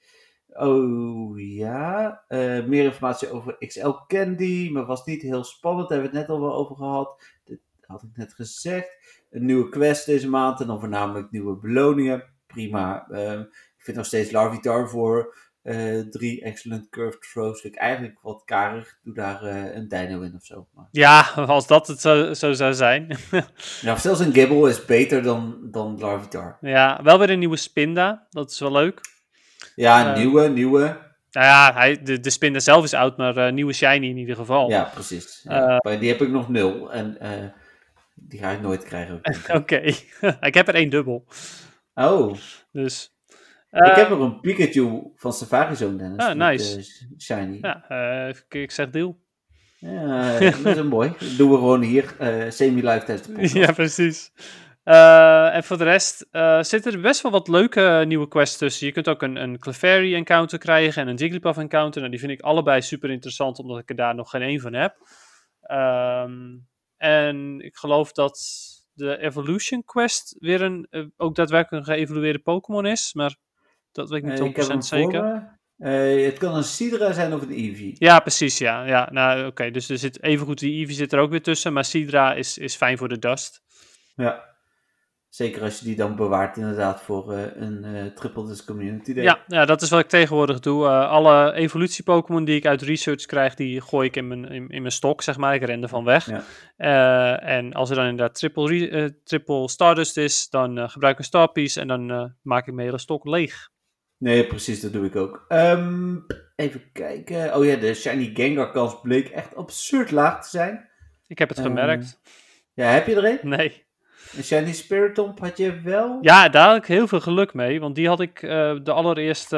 Oh ja, Eh, meer informatie over XL Candy, maar was niet heel spannend. Daar hebben we het net al wel over gehad. Dit had ik net gezegd. Een nieuwe quest deze maand en dan voornamelijk nieuwe beloningen. Prima. Ehm, Ik vind nog steeds Larvitar voor eh, drie excellent curved throws. Vind ik eigenlijk wat karig. Doe daar eh, een dino in of zo. Maar... Ja, als dat het zo, zo zou zijn. Nou, zelfs een Gibble is beter dan, dan Larvitar. ja, wel weer een nieuwe Spinda. Dat is wel leuk. Ja, een Eh, nieuwe, nieuwe. Nou ja, hij, de, de Spinda zelf is oud, maar nieuwe Shiny in ieder geval. Ja, precies. Ja. Maar die heb ik nog nul. En die ga ik nooit krijgen. Oké, ik heb er één dubbel. Oh, Dus, ik eh, heb er een Pikachu van Safari Zone, Dennis. Ah, met, nice. eh, shiny. Ja, ja, eh, ik, zeg deal. dat is een mooi. Dat doen we gewoon hier. eh Semi-live test. ja, precies. Eh, en voor de rest eh, zitten er best wel wat leuke nieuwe quests tussen. Je kunt ook een, een Clefairy encounter krijgen en een Jigglypuff encounter. Nou, die vind ik allebei super interessant, omdat ik er daar nog geen één van heb. Ehm, en ik geloof dat de Evolution Quest weer een eh, ook daadwerkelijk een geëvolueerde Pokémon is. Maar dat weet ik niet Eh, ik heb 100% hem zeker. Eh, het kan een Sidra zijn of een Eevee. Ja, precies, ja. ja nou, oké, dus er zit evengoed die Eevee zit er ook weer tussen, maar Sidra is, is fijn voor de dust. Ja. Zeker als je die dan bewaart inderdaad voor eh, een eh Triple Disc Community Day. Ja, ja, dat is wat ik tegenwoordig doe. Eh, alle evolutie-Pokémon die ik uit research krijg, die gooi ik in mijn, in, in mijn stok, zeg maar. Ik ren ervan weg. Ja. Eh, en als er dan inderdaad triple, eh, triple Stardust is, dan eh, gebruik ik een Starpiece en dan eh, maak ik mijn hele stok leeg. Nee, precies, dat doe ik ook. Ehm, even kijken. Oh ja, de Shiny Gengar kans bleek echt absurd laag te zijn. Ik heb het Ehm, gemerkt. Ja, heb je er een? Nee. Een Shiny Spiritomb had je wel? Ja, daar had ik heel veel geluk mee, want die had ik, eh, de allereerste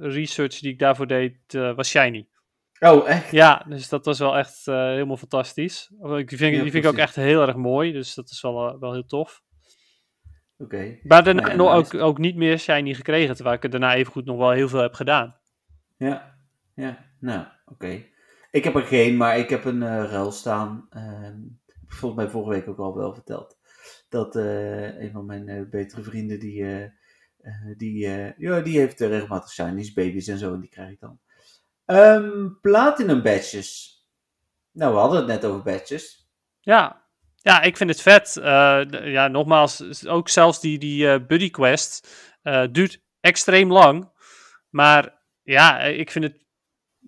research die ik daarvoor deed, eh, was Shiny. Oh, echt? Ja, dus dat was wel echt eh, helemaal fantastisch. Ik vind, Ja, die vind ik ook echt heel erg mooi, dus dat is wel, wel heel tof. Oké. Maar daarna nog nice. ook, ook niet meer shiny gekregen, terwijl ik er daarna evengoed nog wel heel veel heb gedaan. Ja, ja, nou, oké. Ik heb er geen, maar ik heb een eh ruil staan. Ehm, heb volgens mij vorige week ook al wel verteld. Dat eh, een van mijn eh, betere vrienden, die, die, ja, die heeft regelmatig shinies, baby's en zo, en die krijg ik dan. Ehm, platinum badges. Nou, we hadden het net over badges. Ja, ja ik vind het vet. Eh, ja, nogmaals, ook zelfs die, die eh, buddy quest eh, duurt extreem lang. Maar ja, ik vind het,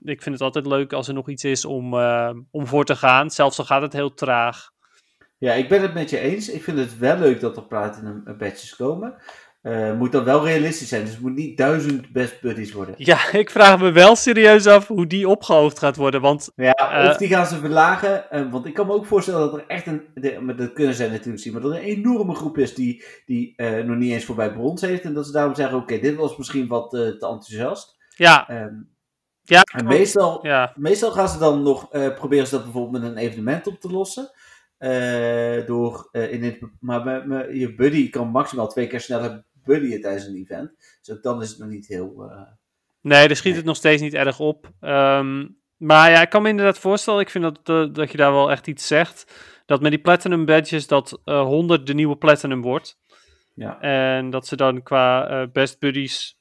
ik vind het altijd leuk als er nog iets is om, om voor te gaan. Zelfs al gaat het heel traag. Ja, ik ben het met je eens. Ik vind het wel leuk dat er platinum badges komen. Eh moet dan wel realistisch zijn, dus het moet niet duizend best buddies worden. Ja, ik vraag me wel serieus af hoe die opgehoogd gaat worden. Want Ja, Eh, of die gaan ze verlagen. eh, want ik kan me ook voorstellen dat er echt een. De, maar dat kunnen zij natuurlijk zien. Maar dat er een enorme groep is die, die nog niet eens voorbij brons heeft. En dat ze daarom zeggen: Oké, dit was misschien wat te enthousiast. ja, Ehm, ja, en meestal, ja, meestal gaan ze dan nog. proberen ze dat bijvoorbeeld met een evenement op te lossen. Door in het, maar met- je buddy kan maximaal twee keer sneller buddyen tijdens een event. Dus ook dan is het nog niet heel. eh, Nee, daar schiet Nee. het nog steeds niet erg op. Ehm, maar ja, ik kan me inderdaad voorstellen, ik vind dat, eh, dat je daar wel echt iets zegt. Dat met die platinum badges, dat eh 100 de nieuwe platinum wordt. ja. En dat ze dan qua eh, best buddies,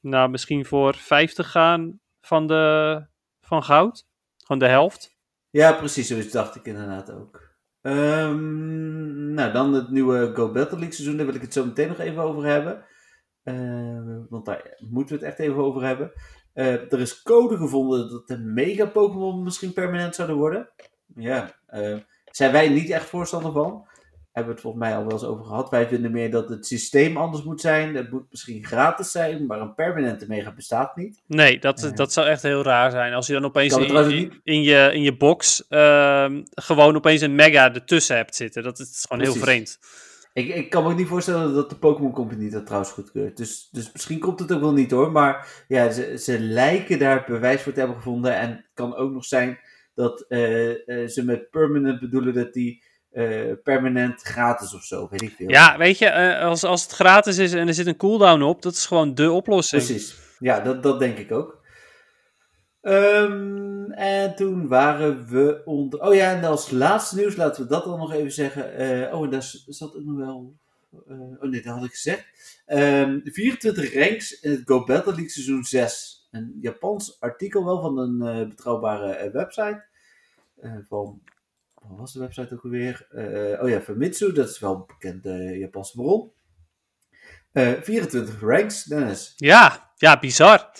nou misschien voor 50 gaan van, de, van goud. Gewoon de helft. Ja, precies, zoiets dacht ik inderdaad ook. Ehm, nou, dan het nieuwe Go Battle League seizoen, daar wil ik het zo meteen nog even over hebben. Eh, want daar moeten we het echt even over hebben. Eh, er is code gevonden dat de Mega Pokémon misschien permanent zouden worden. Ja, eh, zijn wij niet echt voorstander van. Hebben we het volgens mij al wel eens over gehad. Wij vinden meer dat het systeem anders moet zijn. Het moet misschien gratis zijn, maar een permanente Mega bestaat niet. Nee, dat, dat zou echt heel raar zijn. Als je dan opeens in, je, in je box ehm, gewoon opeens een mega ertussen hebt zitten. Dat is gewoon heel vreemd. Ik, ik kan me ook niet voorstellen dat de Pokémon Company dat trouwens goedkeurt. Dus, dus misschien komt het ook wel niet hoor. Maar ja, ze, ze lijken daar bewijs voor te hebben gevonden. En het kan ook nog zijn dat eh, eh, ze met permanent bedoelen dat die eh, permanent gratis of zo, weet ik veel. Ja, weet je, eh, als, als het gratis is en er zit een cooldown op, dat is gewoon de oplossing. Precies. Ja, dat, dat denk ik ook. Ehm, en toen waren we onder. Oh ja, en als laatste nieuws, laten we dat dan nog even zeggen. Eh, oh, en daar zat ook nog wel. oh nee, dat had ik gezegd. Ehm 24 ranks in het Go Battle League seizoen 6. Een Japans artikel wel van een betrouwbare website. Van. Wat was de website ook alweer? Eh, oh ja, Famitsu, dat is wel een bekende Japanse bron. Uh, 24 ranks, Dennis. Ja, ja bizar.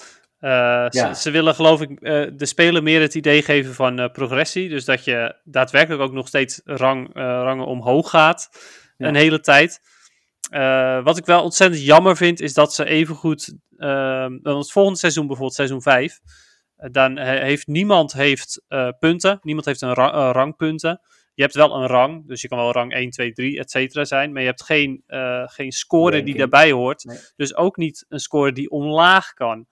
Uh, ze, ze, willen geloof ik uh, de speler meer het idee geven van uh, progressie. Dus dat je daadwerkelijk ook nog steeds rang, rangen omhoog gaat. Ja. Een hele tijd. wat ik wel ontzettend jammer vind, is dat ze evengoed... het volgende seizoen, bijvoorbeeld seizoen 5... dan heeft niemand heeft, punten. Niemand heeft een ra rangpunten. Je hebt wel een rang, dus je kan wel rang 1, 2, 3, et cetera zijn. Maar je hebt geen, geen score die daarbij hoort. Nee. Dus ook niet een score die omlaag kan.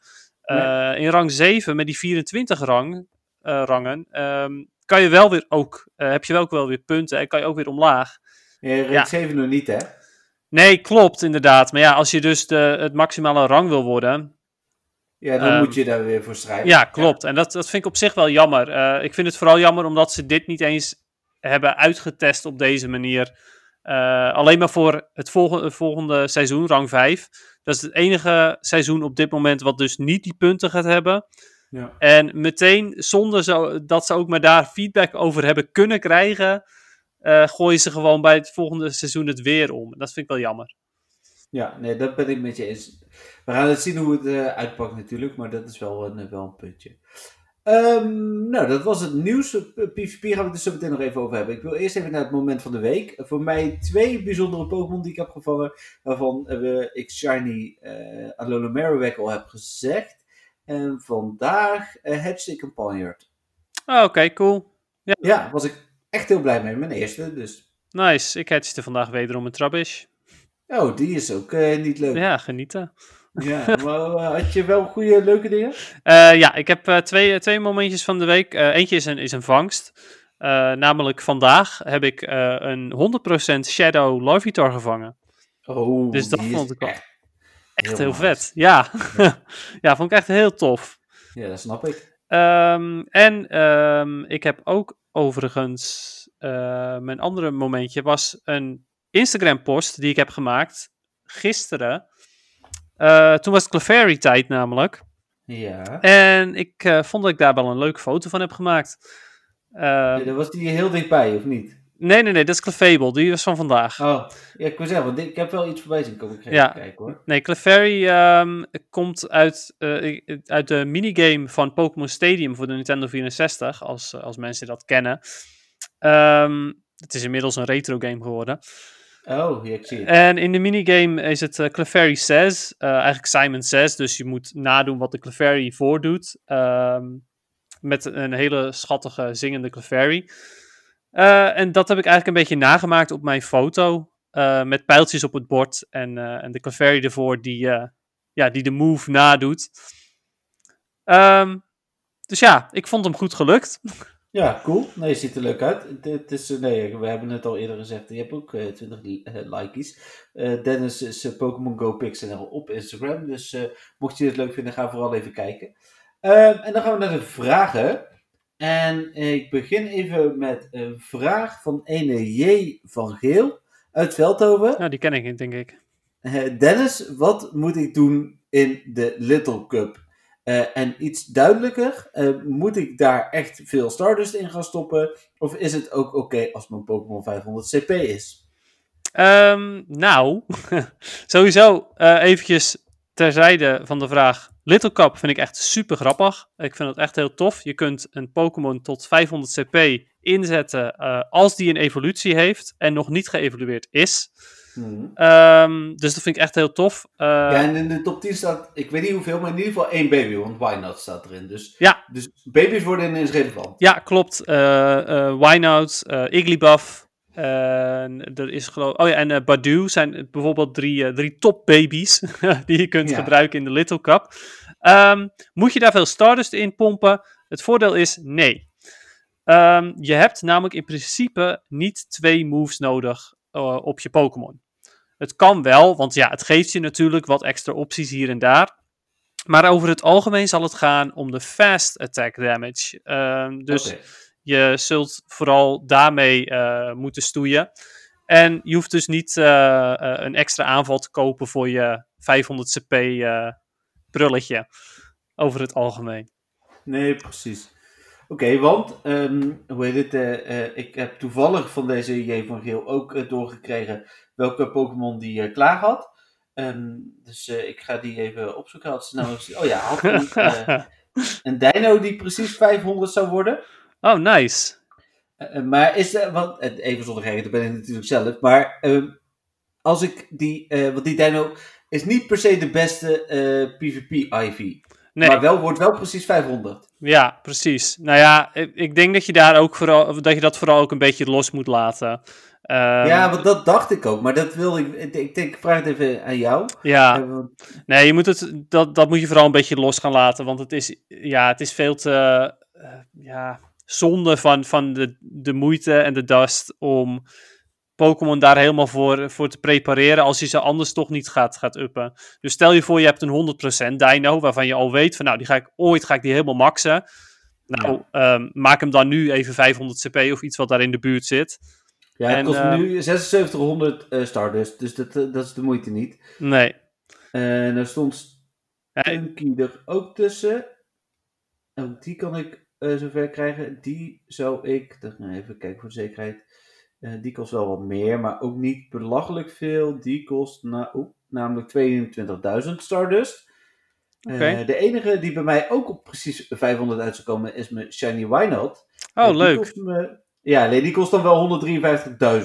In rang 7 met die 24 rang, rangen um, kan je wel weer ook, heb je wel ook wel weer punten en kan je ook weer omlaag. Ja, rang ja. 7 nog niet hè? Nee, klopt inderdaad. Maar ja, als je dus de, het maximale rang wil worden. Ja, dan um, moet je daar weer voor strijden. Ja, klopt. Ja. En dat, dat vind ik op zich wel jammer. ik vind het vooral jammer omdat ze dit niet eens hebben uitgetest op deze manier. alleen maar voor het volgende, volgende seizoen, rang 5. Dat is het enige seizoen op dit moment wat dus niet die punten gaat hebben. Ja. En meteen, zonder zo, dat ze ook maar daar feedback over hebben kunnen krijgen, uh, gooien ze gewoon bij het volgende seizoen het weer om. Dat vind ik wel jammer. Ja, nee, dat ben ik met je eens. We gaan het zien hoe het uh, uitpakt natuurlijk, maar dat is wel een, wel een puntje. Um, nou, dat was het nieuws. PvP gaan we het dus zo meteen nog even over hebben. Ik wil eerst even naar het moment van de week. Voor mij twee bijzondere Pokémon die ik heb gevangen. Waarvan uh, ik Shiny uh, Alola Marowak al heb gezegd. En vandaag uh, ik een Ponyard. Oh, oké, okay, cool. Ja. ja, was ik echt heel blij mee. Mijn eerste, dus. Nice. Ik hatchte vandaag wederom een Trubbish. Oh, die is ook uh, niet leuk. Ja, genieten. Ja, maar uh, had je wel goede, leuke dingen? Uh, ja, ik heb uh, twee, twee momentjes van de week. eentje is een, is een vangst. namelijk vandaag heb ik een 100% Shadow Larvitar gevangen. Oh, dus dat vond ik wel echt, echt heel, heel vet. Ja. ja, vond ik echt heel tof. Ja, dat snap ik. Um, en um, ik heb ook overigens, mijn andere momentje was een Instagram post die ik heb gemaakt gisteren. Uh, toen was het Clefairy tijd namelijk. Ja. En ik uh, vond dat ik daar wel een leuke foto van heb gemaakt. Uh, ja, was die heel dichtbij, of niet? Nee, nee, nee, dat is Clefable. Die was van vandaag. Oh, ja, ik wil zeggen, want ik heb wel iets voorbij zien komen. Ja. kijken hoor. Nee, Clefairy um, komt uit, uit de minigame van Pokémon Stadium voor de Nintendo 64, als, als mensen dat kennen. Um, het is inmiddels een retro game geworden. Oh, ja, ik zie het. En in de minigame is het uh, Clefairy Says. Uh, eigenlijk Simon Says, dus je moet nadoen wat de Clefairy voordoet. Um, met een hele schattige zingende Clefairy. Uh, en dat heb ik eigenlijk een beetje nagemaakt op mijn foto. met pijltjes op het bord en, en de Clefairy ervoor die, ja, die de move nadoet. Um, dus ja, ik vond hem goed gelukt. Ja, cool. Nee, ziet er leuk uit. Het, is, nee, we hebben het al eerder gezegd. Je hebt ook uh, 20 uh, like's. Uh, Dennis is Pokémon Go Pixel op Instagram. Dus mocht je het leuk vinden, ga vooral even kijken. Ehm, en dan gaan we naar de vragen. En ik begin even met een vraag van ene J van Geel uit Veldhoven. Nou, die ken ik, denk ik. Dennis, wat moet ik doen in de Little Cup? Uh, en iets duidelijker, uh, moet ik daar echt veel Stardust in gaan stoppen? Of is het ook oké als mijn Pokémon 500 CP is? Um, nou, sowieso uh, eventjes terzijde van de vraag. Little Cup vind ik echt super grappig. Ik vind het echt heel tof. Je kunt een Pokémon tot 500 CP inzetten als die een evolutie heeft en nog niet geëvolueerd is. Hmm. Um, dus dat vind ik echt heel tof. Uh, ja, en in de top 10 staat, ik weet niet hoeveel, maar in ieder geval één baby, want Why Not staat erin. Dus, ja. dus baby's worden ineens relevant. Ja, klopt. Uh, uh, Why Not, Igglybuff, er is geloof oh ja, en Badu zijn bijvoorbeeld drie, drie top baby's die je kunt ja. gebruiken in de Little Cup. Um, moet je daar veel Stardust in pompen? Het voordeel is nee. Um, je hebt namelijk in principe niet twee moves nodig uh, op je Pokémon. Het kan wel, want ja, het geeft je natuurlijk wat extra opties hier en daar. Maar over het algemeen zal het gaan om de fast attack damage. Uh, dus okay. je zult vooral daarmee uh, moeten stoeien. En je hoeft dus niet uh, een extra aanval te kopen voor je 500 CP prulletje. Over het algemeen. Nee, precies. Oké, okay, want, um, hoe heet het, uh, uh, ik heb toevallig van deze J van Geel ook uh, doorgekregen welke Pokémon die klaar had. Ehm, dus eh, ik ga die even opzoeken. Had ze nou oh ja, had een, eh, een dino die precies 500 zou worden. oh, nice. Eh, eh, maar is er, want, eh, even zonder gekheid, dat ben ik natuurlijk zelf. Maar ehm, als ik die, eh, want die dino is niet per se de beste eh, PvP-IV. Nee, Maar wel, wordt wel precies 500. ja, precies. Nou ja, ik, ik denk dat je daar ook vooral, dat je dat vooral ook een beetje los moet laten. Ehm, ja, want dat dacht ik ook. Maar dat wilde ik, ik, denk, ik vraag het even aan jou. ja. Eh, Nee, je moet het, dat, dat moet je vooral een beetje los gaan laten. Want het is, ja, het is veel te eh, ja, zonde van, van de, de moeite en de dust om Pokémon daar helemaal voor, voor te prepareren als je ze anders toch niet gaat, gaat uppen. Dus stel je voor je hebt een 100% dino waarvan je al weet van nou, die ga ik ooit ga ik die helemaal maxen. Nou, ehm, maak hem dan nu even 500 CP of iets wat daar in de buurt zit. ja, het En, kost eh, nu 7600 eh Stardust. Dus dat, eh, dat is de moeite niet. Nee. En er stond Ja, Stunky er ook tussen. Ook die kan ik eh, zover krijgen. Die zou ik, dat, nou, even kijken voor de zekerheid. Eh, die kost wel wat meer, maar ook niet belachelijk veel. Die kost na, namelijk 22.000 Stardust. Eh, de enige die bij mij ook op precies 500 uit zou komen is mijn Shiny Wynaut. Oh, Die leuk. me- ja, nee, die kost dan wel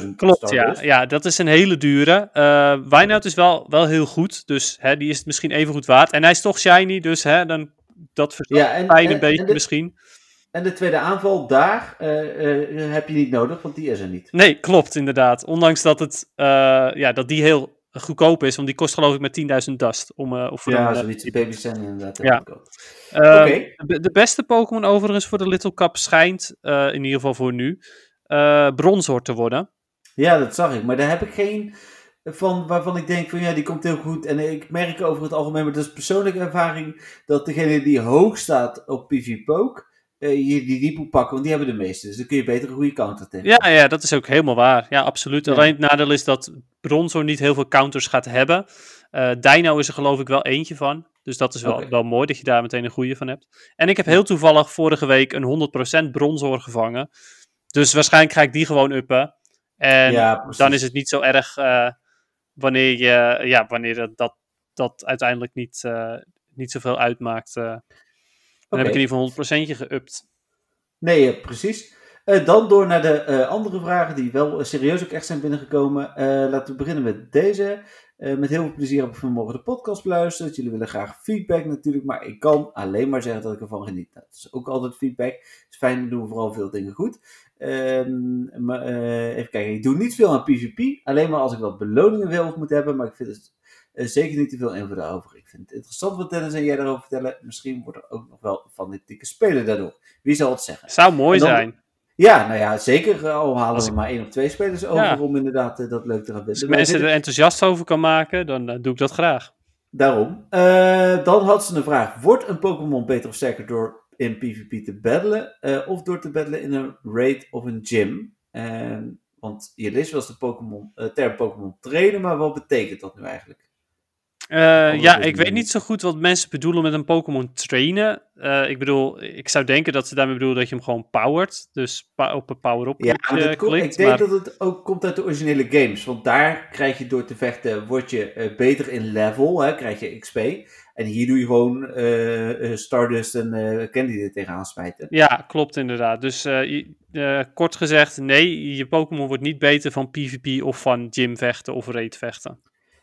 153.000 Klopt, ja. Ja. Dat is een hele dure. Eh Wijnhout is wel, wel heel goed, dus hè, die is het misschien even goed waard. En hij is toch shiny, dus hè, dan, dat verzacht Ja, en, pijn en- een beetje en misschien. En de tweede aanval, daar eh, eh, heb je niet nodig, want die is er niet. Nee, klopt inderdaad. Ondanks dat, het, eh, ja, dat die heel goedkoop is, want die kost geloof ik met 10.000 dust. Om, of voor Ja, zoiets. Die baby's zijn inderdaad. Ja. Oké. de, de beste Pokémon overigens voor de Little Cup schijnt, in ieder geval voor nu, Bronzor te worden. Ja, dat zag ik. Maar daar heb ik geen van waarvan ik denk van ja, die komt heel goed. En ik merk over het algemeen, maar dat is persoonlijke ervaring, dat degene die hoog staat op PvPoke, je die die moet pakken, want die hebben de meeste. Dus dan kun je beter een goede counter tegen. Ja, ja, dat is ook helemaal waar. Ja, absoluut. Ja. Alleen het nadeel is dat Bronzor niet heel veel counters gaat hebben. Eh Dino is er geloof ik wel eentje van. Dus dat is wel, wel mooi dat je daar meteen een goede van hebt. En ik heb heel toevallig vorige week een 100% Bronzor gevangen. Dus waarschijnlijk ga ik die gewoon uppen. En Ja, dan is het niet zo erg eh, wanneer, je, ja, wanneer dat, dat, dat uiteindelijk niet, eh, niet zoveel uitmaakt. Dan heb ik in ieder geval 100% geüpt. Nee, eh, precies. Eh, dan door naar de eh, andere vragen die wel serieus ook echt zijn binnengekomen. Laten we beginnen met deze. Met heel veel plezier heb ik vanmorgen de podcast beluisterd. Jullie willen graag feedback natuurlijk, maar ik kan alleen maar zeggen dat ik ervan geniet. Dat is ook altijd feedback. Het is fijn, we doen vooral veel dingen goed. Ehm, maar, even kijken, ik doe niet veel aan PvP. Alleen maar als ik wat beloningen wil of moet hebben, maar ik vind het zeker niet te veel invloed daarover. Ik vind het interessant wat Dennis en jij daarover vertellen. Misschien wordt er ook nog wel fanatieke speler daardoor. Wie zal het zeggen? Zou mooi dan- zijn. Ja, nou ja, zeker. eh, Al halen we maar één of twee spelers over Ja. om inderdaad eh, dat leuk te gaan Als ik mensen er enthousiast over kan maken, dan eh, doe ik dat graag. Daarom. Eh, dan had ze een vraag. Wordt een Pokémon beter of sterker door in PvP te battlen? eh, of door te battlen in een raid of een gym? Eh, want je leest wel eens de Pokémon, eh, term Pokémon trainen, maar wat betekent dat nu eigenlijk? Eh, ja, ik weet niet zo goed wat mensen bedoelen met een Pokémon trainen. Eh, ik bedoel, ik zou denken dat ze daarmee bedoelen dat je hem gewoon powert. Dus op een power-up Ja, maar klikt. ik denk maar- dat het ook komt uit de originele games. Want daar krijg je door te vechten, word je eh, beter in level, hè, krijg je XP. En hier doe je gewoon eh, eh, Stardust en eh, Candy er tegenaan smijten. Ja, klopt inderdaad. Dus eh, eh, kort gezegd, nee, je Pokémon wordt niet beter van PvP of van gym vechten of raid vechten.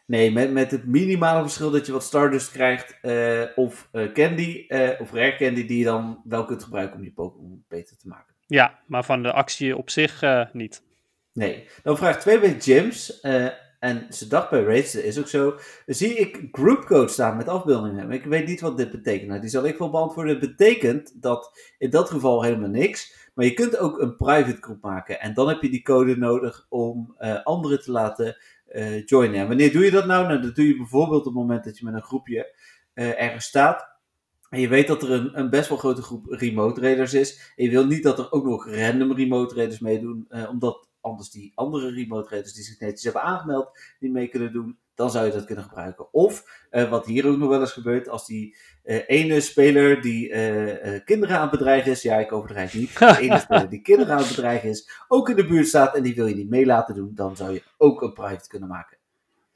Nee, met, met het minimale verschil dat je wat Stardust krijgt, eh, of eh, Candy, eh, of Rare Candy, die je dan wel kunt gebruiken om je Pokémon beter te maken. Ja, maar van de actie op zich niet. Nee. Dan vraag 2 bij eh, en ze dacht bij Raids, dat is ook zo, zie ik groupcode staan met afbeeldingen. Ik weet niet wat dit betekent. Nou, die zal ik wel beantwoorden. Het betekent dat in dat geval helemaal niks. Maar je kunt ook een private groep maken. En dan heb je die code nodig om anderen te laten eh, joinen. En wanneer doe je dat nou? Nou, dat doe je bijvoorbeeld op het moment dat je met een groepje eh, ergens staat. En je weet dat er een, een best wel grote groep remote raiders is. En je wil niet dat er ook nog random remote raiders meedoen. eh, omdat anders die andere remote raiders die zich netjes hebben aangemeld, niet mee kunnen doen. Dan zou je dat kunnen gebruiken. Of, eh, wat hier ook nog wel eens gebeurt, als die eh, ene speler die eh, kinderen aan het bedreigen is. Ja, ik overdrijf niet. De ene speler die kinderen aan het bedreigen is, ook in de buurt staat en die wil je niet mee laten doen. Dan zou je ook een private kunnen maken.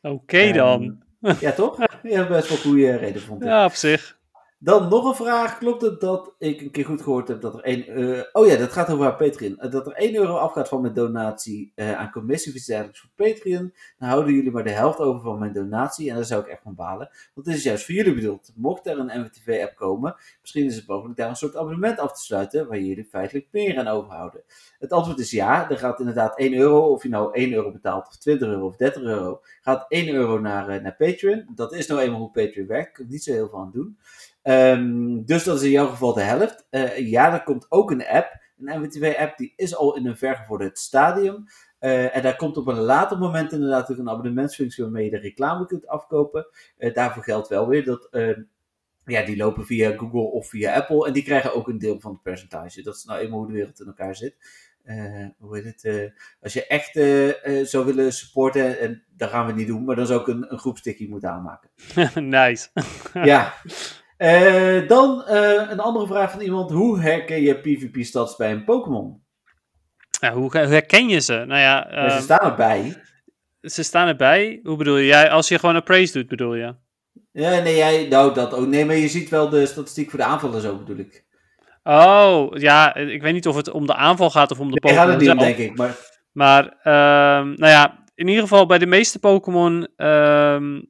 Oké Ehm, dan. Ja, toch? Ja, best wel goede reden vond ik. Ja, op zich. Dan nog een vraag. Klopt het dat ik een keer goed gehoord heb dat er 1 euro... Oh ja, dat gaat over Patreon. Eh, Dat er 1 euro afgaat van mijn donatie eh, aan commissieversterkers voor Patreon. Dan houden jullie maar de helft over van mijn donatie. En daar zou ik echt van balen. Want het is juist voor jullie bedoeld. Mocht er een MWTV-app komen, misschien is het mogelijk daar een soort abonnement af te sluiten. Waar jullie feitelijk meer aan overhouden. Het antwoord is ja. Er gaat inderdaad 1 euro, of je nou 1 euro betaalt, of 20 euro of 30 euro, gaat 1 euro naar, eh, naar Patreon. Dat is nou eenmaal hoe Patreon werkt. Ik kan er niet zo heel veel aan doen. Ehm, dus dat is in jouw geval de helft. Eh, ja, er komt ook een app. Een MWTV-app die is al in een vergevorderd stadium. Eh, en daar komt op een later moment inderdaad ook een abonnementsfunctie waarmee je de reclame kunt afkopen. Eh, daarvoor geldt wel weer dat ehm, ja, die lopen via Google of via Apple. En die krijgen ook een deel van het percentage. Dat is nou eenmaal hoe de wereld in elkaar zit. Hoe heet het? als je echt zou willen supporten, en dat gaan we niet doen, maar dan zou ik een, een groepstikkie moeten aanmaken. nice. ja. Eh, dan eh, een andere vraag van iemand. Hoe herken je PvP-stads bij een Pokémon? Ja, hoe, herken je ze? Nou ja, Ja, ze ehm, staan erbij. ze staan erbij. Hoe bedoel je? Jij, als je gewoon een praise doet, bedoel je? Ja, nee, jij, nou dat ook. Nee, maar je ziet wel de statistiek voor de aanvallen zo bedoel ik. Oh, ja, ik weet niet of het om de aanval gaat of om de Ik ga Pokémon het niet denk ik. Maar Maar, ehm, nou ja, in ieder geval bij de meeste Pokémon ehm,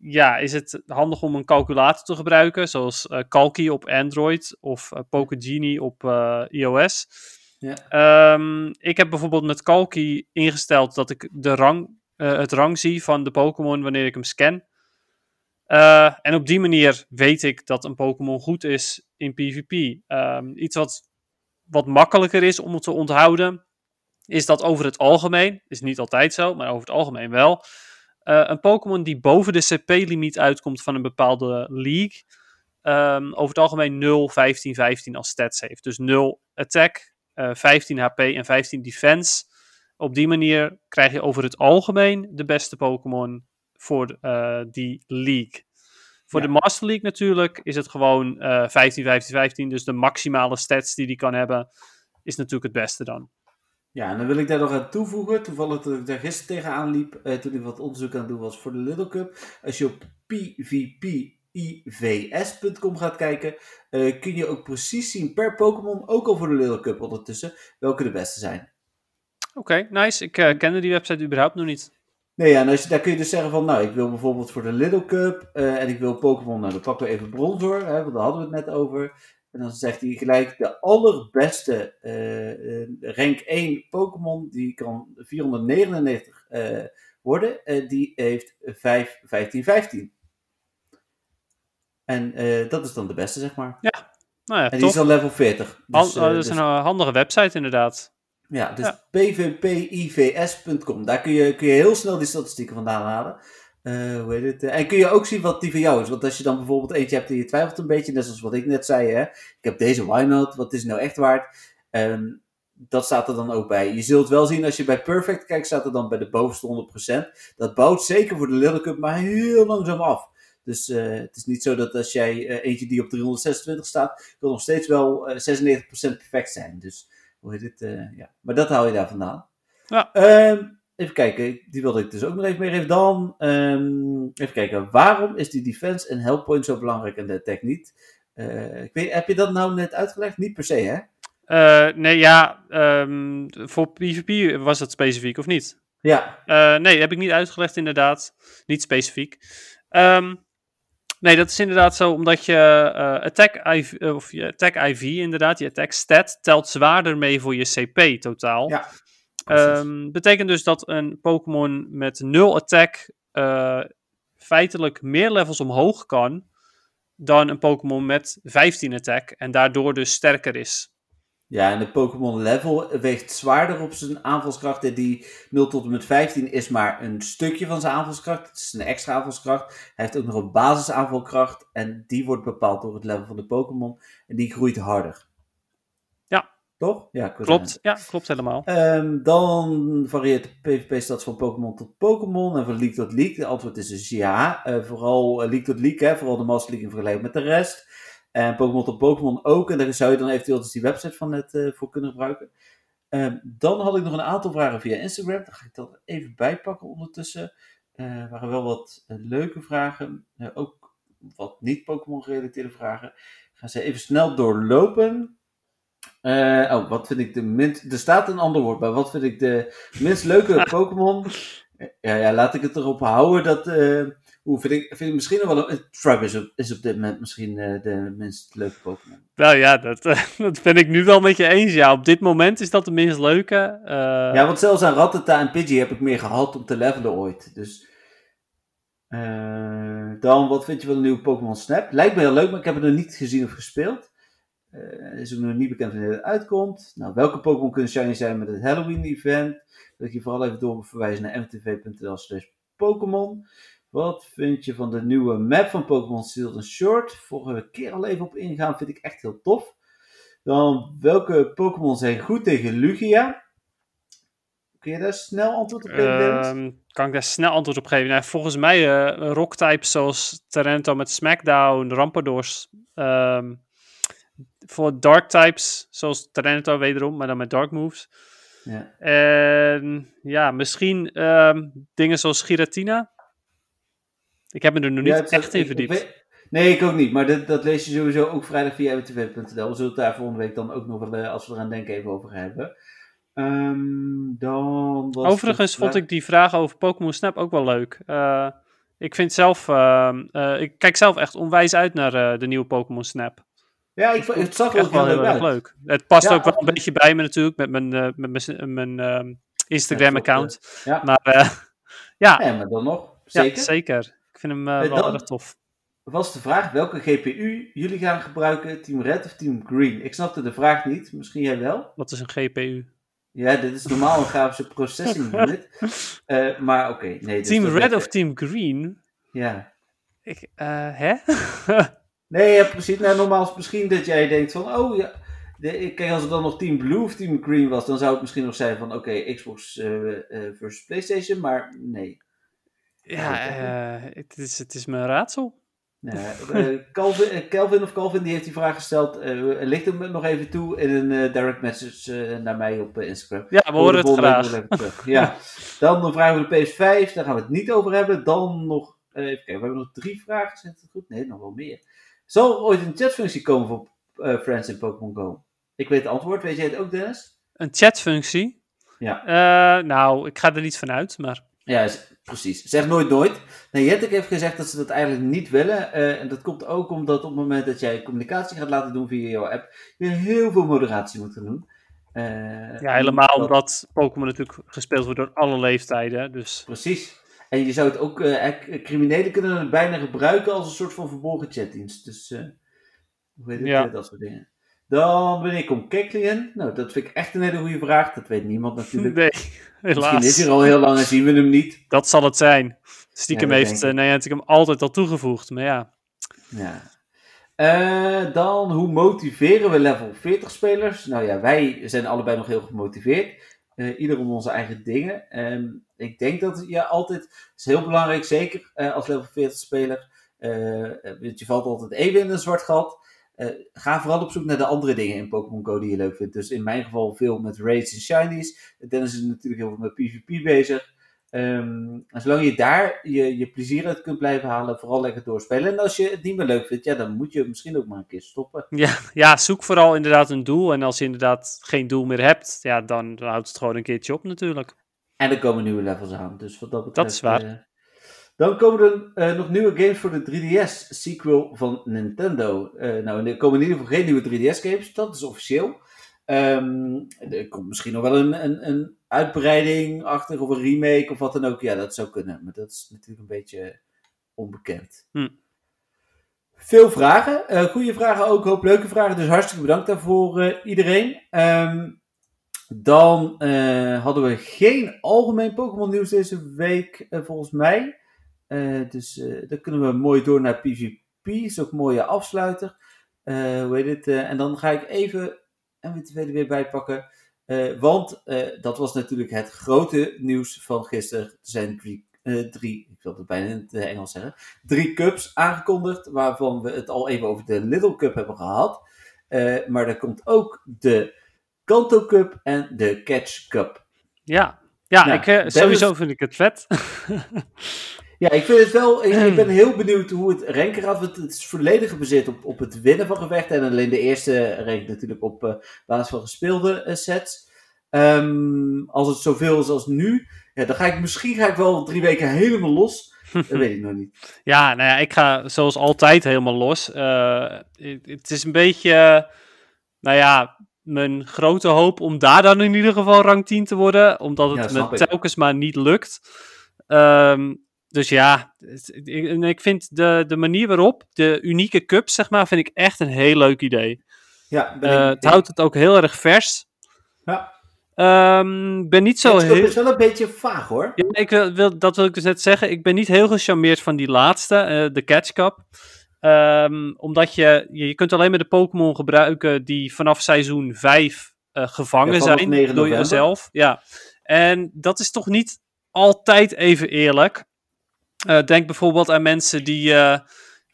ja, is het handig om een calculator te gebruiken, zoals Calki op Android of Pokegenie op eh, iOS. Ja. Ehm, ik heb bijvoorbeeld met Calki ingesteld dat ik de rang, het rang zie van de Pokémon wanneer ik hem scan. En op die manier weet ik dat een Pokémon goed is in PvP. Ehm, iets wat, wat makkelijker is om het te onthouden, is dat over het algemeen, is niet altijd zo, maar over het algemeen wel, eh, een Pokémon die boven de CP-limiet uitkomt van een bepaalde league, ehm, over het algemeen 0, 15, 15 als stats heeft. Dus 0 attack, eh, 15 HP en 15 defense. Op die manier krijg je over het algemeen de beste Pokémon voor eh, die league. Voor Ja. de Master League natuurlijk is het gewoon eh 15, 15, 15. Dus de maximale stats die die kan hebben, is natuurlijk het beste dan. Ja, en dan wil ik daar nog aan toevoegen. Toevallig dat ik daar gisteren tegenaan liep eh, toen ik wat onderzoek aan het doen was voor de Little Cup. Als je op pvpivs.com gaat kijken, eh, kun je ook precies zien per Pokémon, ook al voor de Little Cup ondertussen, welke de beste zijn. Oké, nice. Ik eh, kende die website überhaupt nog niet. Nee, ja, en als je, daar kun je dus zeggen van, nou, ik wil bijvoorbeeld voor de Little Cup eh, en ik wil Pokémon, nou, dan pakken we even Bronzor, hè, want daar hadden we het net over. En dan zegt hij gelijk, de allerbeste eh, rank 1 Pokémon, die kan 499 eh, worden, eh, die heeft 5, 15, 15. En dat is dan de beste, zeg maar. Nou ja, En die top. is al level 40. Han- Dus, oh, dat is dus- een handige website inderdaad. Ja, dus Ja. pvpivs.com. Daar kun je, kun je heel snel die statistieken vandaan halen. Eh, hoe heet het? eh, En kun je ook zien wat die van jou is. Want als je dan bijvoorbeeld eentje hebt en je twijfelt een beetje, net zoals wat ik net zei, hè. Ik heb deze why not, wat is nou echt waard? Ehm, dat staat er dan ook bij. Je zult wel zien, als je bij Perfect kijkt, staat er dan bij de bovenste 100%. Dat bouwt zeker voor de Little Cup, maar heel langzaam af. Dus eh, het is niet zo dat als jij eentje die op 326 staat, kan nog steeds wel eh 96% perfect zijn. Dus hoe heet het? ja. Maar dat haal je daar vandaan. Ja. Ehm, even kijken, die wilde ik dus ook nog even meegeven. Dan, ehm, even kijken, waarom is die defense en help point zo belangrijk en de attack niet? Eh, ik weet, heb je dat nou net uitgelegd? Niet per se, hè? Eh, nee, ja, ehm, voor PvP was dat specifiek of niet? Ja, Eh, nee, heb ik niet uitgelegd inderdaad. Niet specifiek. Ehm, nee, dat is inderdaad zo omdat je attack, IV, of je attack IV inderdaad, je attack stat, telt zwaarder mee voor je CP totaal. Ja, Ehm, betekent dus dat een Pokémon met 0 attack eh, feitelijk meer levels omhoog kan dan een Pokémon met 15 attack en daardoor dus sterker is. Ja, en de Pokémon level weegt zwaarder op zijn aanvalskracht. En die 0 tot en met 15 is maar een stukje van zijn aanvalskracht. Het is een extra aanvalskracht. Hij heeft ook nog een basisaanvalkracht. En die wordt bepaald door het level van de Pokémon. En die groeit harder. Toch? Ja, Klopt, ja, klopt helemaal. Ehm, dan varieert de PvP-stats van Pokémon tot Pokémon en van League tot League. De antwoord is dus ja. Eh, vooral eh, League tot League, hè, vooral de Master League in vergelijking met de rest. En Pokémon tot Pokémon ook. En daar zou je dan eventueel dus die website van net eh, voor kunnen gebruiken. Ehm, dan had ik nog een aantal vragen via Instagram. Dan ga ik dat even bijpakken ondertussen. Er waren wel wat leuke vragen. ook wat niet Pokémon gerelateerde vragen. Ik ga ze even snel doorlopen. Oh, wat vind ik de minst... Er staat een ander woord bij. Wat vind ik de minst leuke Pokémon? Ja, ja, laat ik het erop houden dat... Hoe vind ik, vind ik misschien nog wel een. Is op, is op dit moment misschien uh, de minst leuke Pokémon. Nou ja, dat, uh, dat ben ik nu wel met je eens. Ja, op dit moment is dat de minst leuke. Uh... Ja, want zelfs aan Rattata en Pidgey heb ik meer gehad om te levelen ooit. Dus. dan, wat vind je van de nieuwe Pokémon Snap? Lijkt me heel leuk, maar ik heb het nog niet gezien of gespeeld. Is ook nog niet bekend wanneer het uitkomt. Nou, welke Pokémon kunnen shiny zijn met het Halloween-event? Wil ik je vooral even doorverwijzen naar mtv.nl/slash Pokémon. Wat vind je van de nieuwe map van Pokémon Shield Short? Vorige keer al even op ingaan, vind ik echt heel tof. Dan, welke Pokémon zijn goed tegen Lugia? Kun je daar snel antwoord op geven, uh, Kan ik daar snel antwoord op geven? Nou, volgens mij uh, rock-types zoals Tarento met Smackdown, Rampardos. Um, voor dark-types zoals Tarento wederom, maar dan met dark moves. Ja. En ja, misschien um, dingen zoals Giratina. Ik heb me er nog niet echt in verdiept. nee, ik ook niet. Maar dat, dat lees je sowieso ook vrijdag via mtv.nl. We zullen het daar volgende week dan ook nog wel, eh, als we eraan denken, even over hebben. Um, dan Overigens vond ik die vraag over Pokémon Snap ook wel leuk. Uh, ik vind zelf, uh, uh, ik kijk zelf echt onwijs uit naar de nieuwe Pokémon Snap. Ja, ik, het zag er wel heel, erg leuk. Het past ook wel een beetje bij me natuurlijk, met mijn, met mijn, mijn ehm, Instagram-account. Ja. Maar ja. ja, maar dan nog. Zeker. Zeker. Ik vind hem uh, wel erg tof. Was de vraag welke GPU jullie gaan gebruiken, Team Red of Team Green? Ik snapte de vraag niet, misschien jij wel. Wat is een GPU? Ja, dit is normaal een grafische processing unit. Uh, maar oké, okay, nee. Dus team Red of Team Green? Ja. Ik, uh, hè? nee, ja, precies. Nou, normaal is misschien dat jij denkt van, oh ja. De, kijk, als het dan nog Team Blue of Team Green was, dan zou het misschien nog zijn van, oké, Xbox uh, versus PlayStation, maar nee. Ja, uh, het, is, het is mijn raadsel. Ja, uh, Calvin, Calvin, of Calvin die heeft die vraag gesteld. Ligt hem nog even toe in een direct message naar mij op Instagram. Ja, we horen het graag. ja. Dan de vraag over de PS5, daar gaan we het niet over hebben. Dan nog, even kijken, we hebben nog drie vragen. Zit het goed? Nee, nog wel meer. Zal er ooit een chatfunctie komen voor Friends in Pokémon Go? Ik weet het antwoord, weet jij het ook Dennis? Een chatfunctie? Ja. nou, ik ga er niet vanuit, maar... Ja, precies. Zeg nooit nooit. Nee, Jettek heeft gezegd dat ze dat eigenlijk niet willen. Uh, en dat komt ook omdat op het moment dat jij communicatie gaat laten doen via jouw app, je heel veel moderatie moet gaan doen. Uh, ja, helemaal omdat Pokémon natuurlijk gespeeld wordt door alle leeftijden. Dus. Precies. En je zou het ook, uh, criminelen kunnen het bijna gebruiken als een soort van verborgen chatdienst. Dus, hoe heet het, ja. dat soort dingen. Dan wanneer komt Keklingen? Nou, dat vind ik echt een hele goede vraag. Dat weet niemand natuurlijk. Nee, helaas. Misschien is hij al heel lang en zien we hem niet. Dat zal het zijn. Stiekem ja, heeft uh, Niantic hem altijd al toegevoegd, maar ja. Ja. Uh, dan, hoe motiveren we level 40 spelers? Nou ja, wij zijn allebei nog heel gemotiveerd. Uh, ieder om onze eigen dingen. Um, ik denk dat je altijd, is heel belangrijk, zeker uh, als level 40 speler, je valt altijd even in een zwart gat. Ga vooral op zoek naar de andere dingen in Pokémon Go die je leuk vindt. Dus in mijn geval veel met raids en shinies. Dennis is natuurlijk heel veel met PvP bezig. Um, en zolang je daar je, je plezier uit kunt blijven halen, vooral lekker doorspelen. En als je het niet meer leuk vindt, ja, dan moet je misschien ook maar een keer stoppen. Ja, ja zoek vooral inderdaad een doel. En als je inderdaad geen doel meer hebt, ja, dan, dan houdt het gewoon een keertje op natuurlijk. En er komen nieuwe levels aan. Dus wat dat betreft... Dat is waar. Uh, dan komen er uh, nog nieuwe games voor de 3DS sequel van Nintendo. Uh, nou, er komen in ieder geval geen nieuwe 3DS games, dat is officieel. Um, er komt misschien nog wel een, een, een uitbreiding achter of een remake of wat dan ook. Ja, dat zou kunnen, maar dat is natuurlijk een beetje onbekend. Hm. Veel vragen, uh, goede vragen ook, hoop leuke vragen. Dus hartstikke bedankt daarvoor iedereen. Um, dan hadden we geen algemeen Pokémon nieuws deze week, volgens mij. Dus dan kunnen we mooi door naar PvP. Is ook een mooie afsluiter. Hoe heet het? en dan ga ik even MWTV er weer bij pakken. want dat was natuurlijk het grote nieuws van gisteren. Er zijn drie, drie ik wil het bijna in het Engels zeggen, drie cups aangekondigd. Waarvan we het al even over de Little Cup hebben gehad. maar er komt ook de Kanto Cup en de Catch Cup. Ja, Ja, Nou, ik, eh, sowieso vind ik het vet. Ja, ik vind het wel. Ik, ik ben heel benieuwd hoe het gaat. Want het is volledig gebaseerd op, op het winnen van gevechten. En alleen de eerste rankt natuurlijk op eh, basis van gespeelde eh, sets. Ehm, als het zoveel is als nu, ja, dan ga ik misschien ga ik wel drie weken helemaal los. Dat weet ik nog niet. Ja, nou ja, ik ga zoals altijd helemaal los. Eh, het, het is een beetje, nou ja, mijn grote hoop om daar dan in ieder geval rang 10 te worden. Omdat Ja, het snap me telkens maar niet lukt. Ehm, dus ja, ik, vind de, de manier waarop, de unieke cup, zeg maar, vind ik echt een heel leuk idee. Ja, ben Eh, het houdt het ook heel erg vers. Ja. Ehm, ben niet zo Het heel... is wel een beetje vaag hoor. Ja, ik wil, wil- dat wil ik dus net zeggen. Ik ben niet heel gecharmeerd van die laatste, eh, de Catch Cup. Ehm, omdat je, je, kunt alleen maar de Pokémon gebruiken die vanaf seizoen 5 eh, gevangen Ja, zijn 9 door jezelf. Ja. En dat is toch niet altijd even eerlijk. Eh, denk bijvoorbeeld aan mensen die, eh,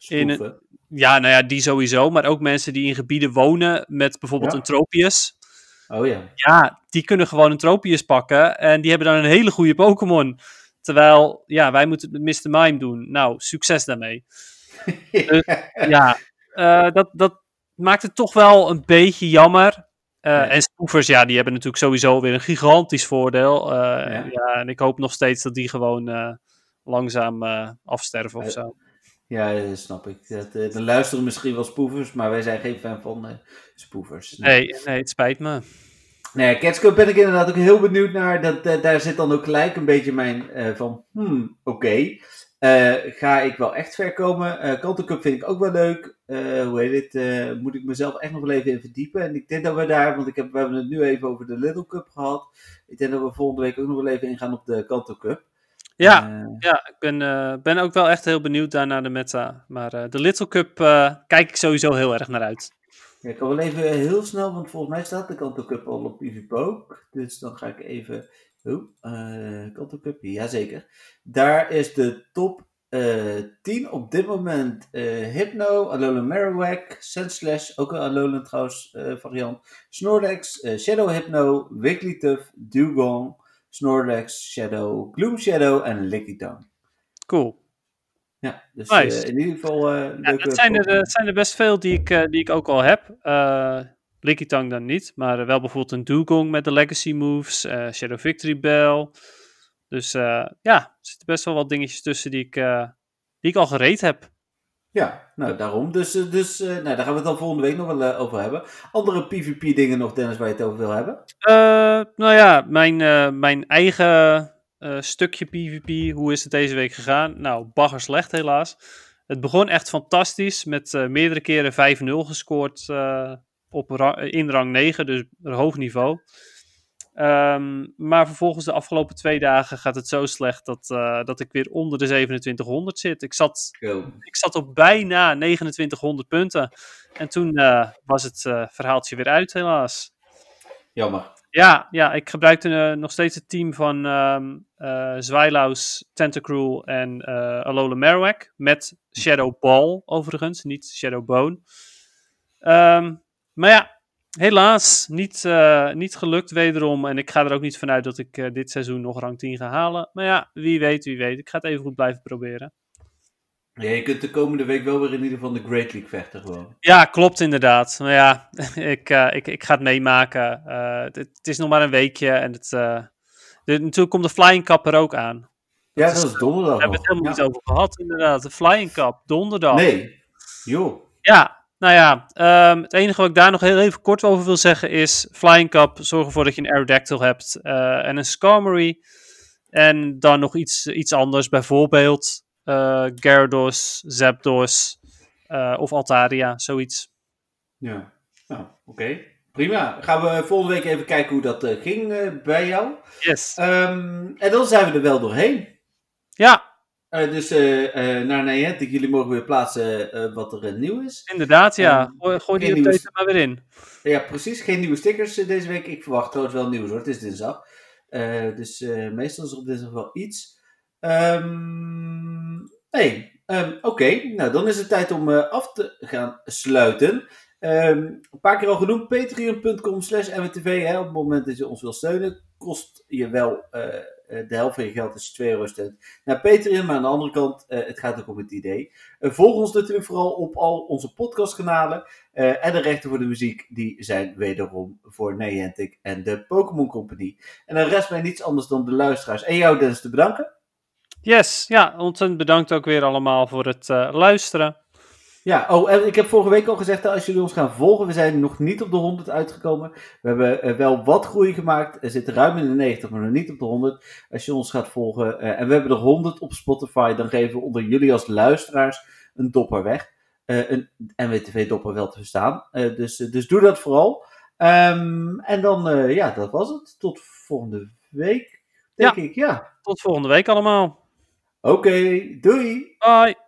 In een- ja, nou ja, die sowieso, maar ook mensen die in gebieden wonen met bijvoorbeeld Ja. een Tropius. Oh ja. Ja, die kunnen gewoon een Tropius pakken en die hebben dan een hele goede Pokémon. Terwijl, ja, wij moeten het met Mr. Mime doen. Nou, succes daarmee. Ja, eh, dat, dat maakt het toch wel een beetje jammer. Ja. En spoofers, ja, die hebben natuurlijk sowieso weer een gigantisch voordeel. Ja. ja. en ik hoop nog steeds dat die gewoon langzaam eh, afsterven of Eh, zo. Ja, dat snap ik. Dat, eh, dan luisteren misschien wel spoefers, maar wij zijn geen fan van eh spoefers. Nee, nee, het spijt me. Nee, Cats Cup ben ik inderdaad ook heel benieuwd naar. Dat, daar zit dan ook gelijk een beetje mijn van, hmm, oké. Ga ik wel echt ver komen? Kanto Cup vind ik ook wel leuk. Hoe heet eh, moet ik mezelf echt nog wel even in verdiepen. En ik denk dat we daar, want ik heb, we hebben het nu even over de Little Cup gehad. Ik denk dat we volgende week ook nog wel even ingaan op de Kanto Cup. Ja, Eh, ja ik ben, eh, ben ook wel echt heel benieuwd daar naar de meta. Maar eh, de Little Cup kijk ik sowieso heel erg naar uit. Ja, ik kan wel even heel snel, want volgens mij staat de Kanto Cup al op PvPoke. Dus dan ga ik even. Oh, Kanto Cup, jazeker. Daar is de top eh 10 op dit moment Hypno, Alolan Marowak, Sandslash, ook een Alolan trouwens variant, Snorlax, Shadow Hypno, Wigglytuff, Dugong, Snorlax, Shadow, Gloom Shadow en Lickitung. Cool. Ja, dus Nice. eh, in ieder geval eh Ja, dat zijn er, eh, zijn er best veel die ik, die ik ook al heb. Eh Lickitung dan niet, maar wel bijvoorbeeld een Dugong met de legacy moves, Shadow Victory Bell. Dus ja, er zitten best wel wat dingetjes tussen die ik, die ik al gereed heb. Ja, nou daarom. Dus, eh, dus eh, nou, daar gaan we het dan volgende week nog wel eh, over hebben. Andere PvP-dingen nog, Dennis, waar je het over wil hebben? Nou ja, mijn, mijn eigen stukje PvP, hoe is het deze week gegaan? Nou, bagger slecht helaas. Het begon echt fantastisch, met meerdere keren 5-0 gescoord op in rang 9, dus hoog niveau. Ehm, maar vervolgens de afgelopen twee dagen gaat het zo slecht dat, eh, dat ik weer onder de 2700 zit. Ik zat ik zat op bijna 2900 punten. En toen eh, was het eh, verhaaltje weer uit, helaas. Jammer. Ja, ja ik gebruikte nog steeds het team van eh Zwylaus, Tentacruel en Alola Marowak. Met Shadow Ball, overigens, niet Shadow Bone. Ehm, maar ja, helaas niet, eh, niet gelukt wederom. En ik ga er ook niet vanuit dat ik eh, dit seizoen nog rang 10 ga halen. Maar ja, wie weet, wie weet. Ik ga het even goed blijven proberen. Ja, je kunt de komende week wel weer in ieder geval de Great League vechten gewoon. Ja, klopt inderdaad. Maar ja, ik, eh, ik, ik ga het meemaken. Het, het is nog maar een weekje en het, de, natuurlijk komt de Flying Cup er ook aan. Ja, dat is donderdag We hebben het nog. helemaal Ja. niet over gehad, inderdaad. De Flying Cup, donderdag. Nee. Joh. Ja, nou ja, ehm, het enige wat ik daar nog heel even kort over wil zeggen is... Flying Cup, zorg ervoor dat je een Aerodactyl hebt eh, en een Skarmory. En dan nog iets, iets anders, bijvoorbeeld eh Gyarados, Zapdos eh, of Altaria, zoiets. Ja. Nou, oké. Prima. Gaan we volgende week even kijken hoe dat ging bij jou. Yes. Ehm, en dan zijn we er wel doorheen. Ja, Eh, dus eh eh naar Niantic, jullie mogen weer plaatsen wat er nieuw is. Inderdaad, ja. Gooi, gooi die update er maar weer in. Ja, precies. Geen nieuwe stickers deze week. Ik verwacht trouwens wel nieuws hoor. Het is dinsdag. Dus meestal is er op dinsdag wel iets. Nee, ehm, oké. Nou, dan is het tijd om af te gaan sluiten. Ehm, een paar keer al genoemd, patreon.com slash mwtv. Op het moment dat je ons wil steunen, kost je wel uh, de helft van je geld, is 2 euro steunt, naar Patreon. Maar aan de andere kant, uh, het gaat ook om het idee. Uh, volg ons natuurlijk vooral op al onze podcastkanalen. en de rechten voor de muziek, die zijn wederom voor Niantic en de Pokémon Company. En dan rest mij niets anders dan de luisteraars en jou Dennis te bedanken. Yes, ja, ontzettend bedankt ook weer allemaal voor het luisteren. Ja, oh, en ik heb vorige week al gezegd als jullie ons gaan volgen, we zijn nog niet op de 100 uitgekomen. We hebben uh, wel wat groei gemaakt. Er zitten ruim in de 90, maar nog niet op de 100. Als je ons gaat volgen, uh, en we hebben er 100 op Spotify, dan geven we onder jullie als luisteraars een dopper weg. Uh, een NWTV-dopper wel te verstaan. dus, dus doe dat vooral. Um, en dan, ja, dat was het. Tot volgende week, denk ja. ik. Ja. Tot volgende week allemaal. Oké, okay, doei. Bye.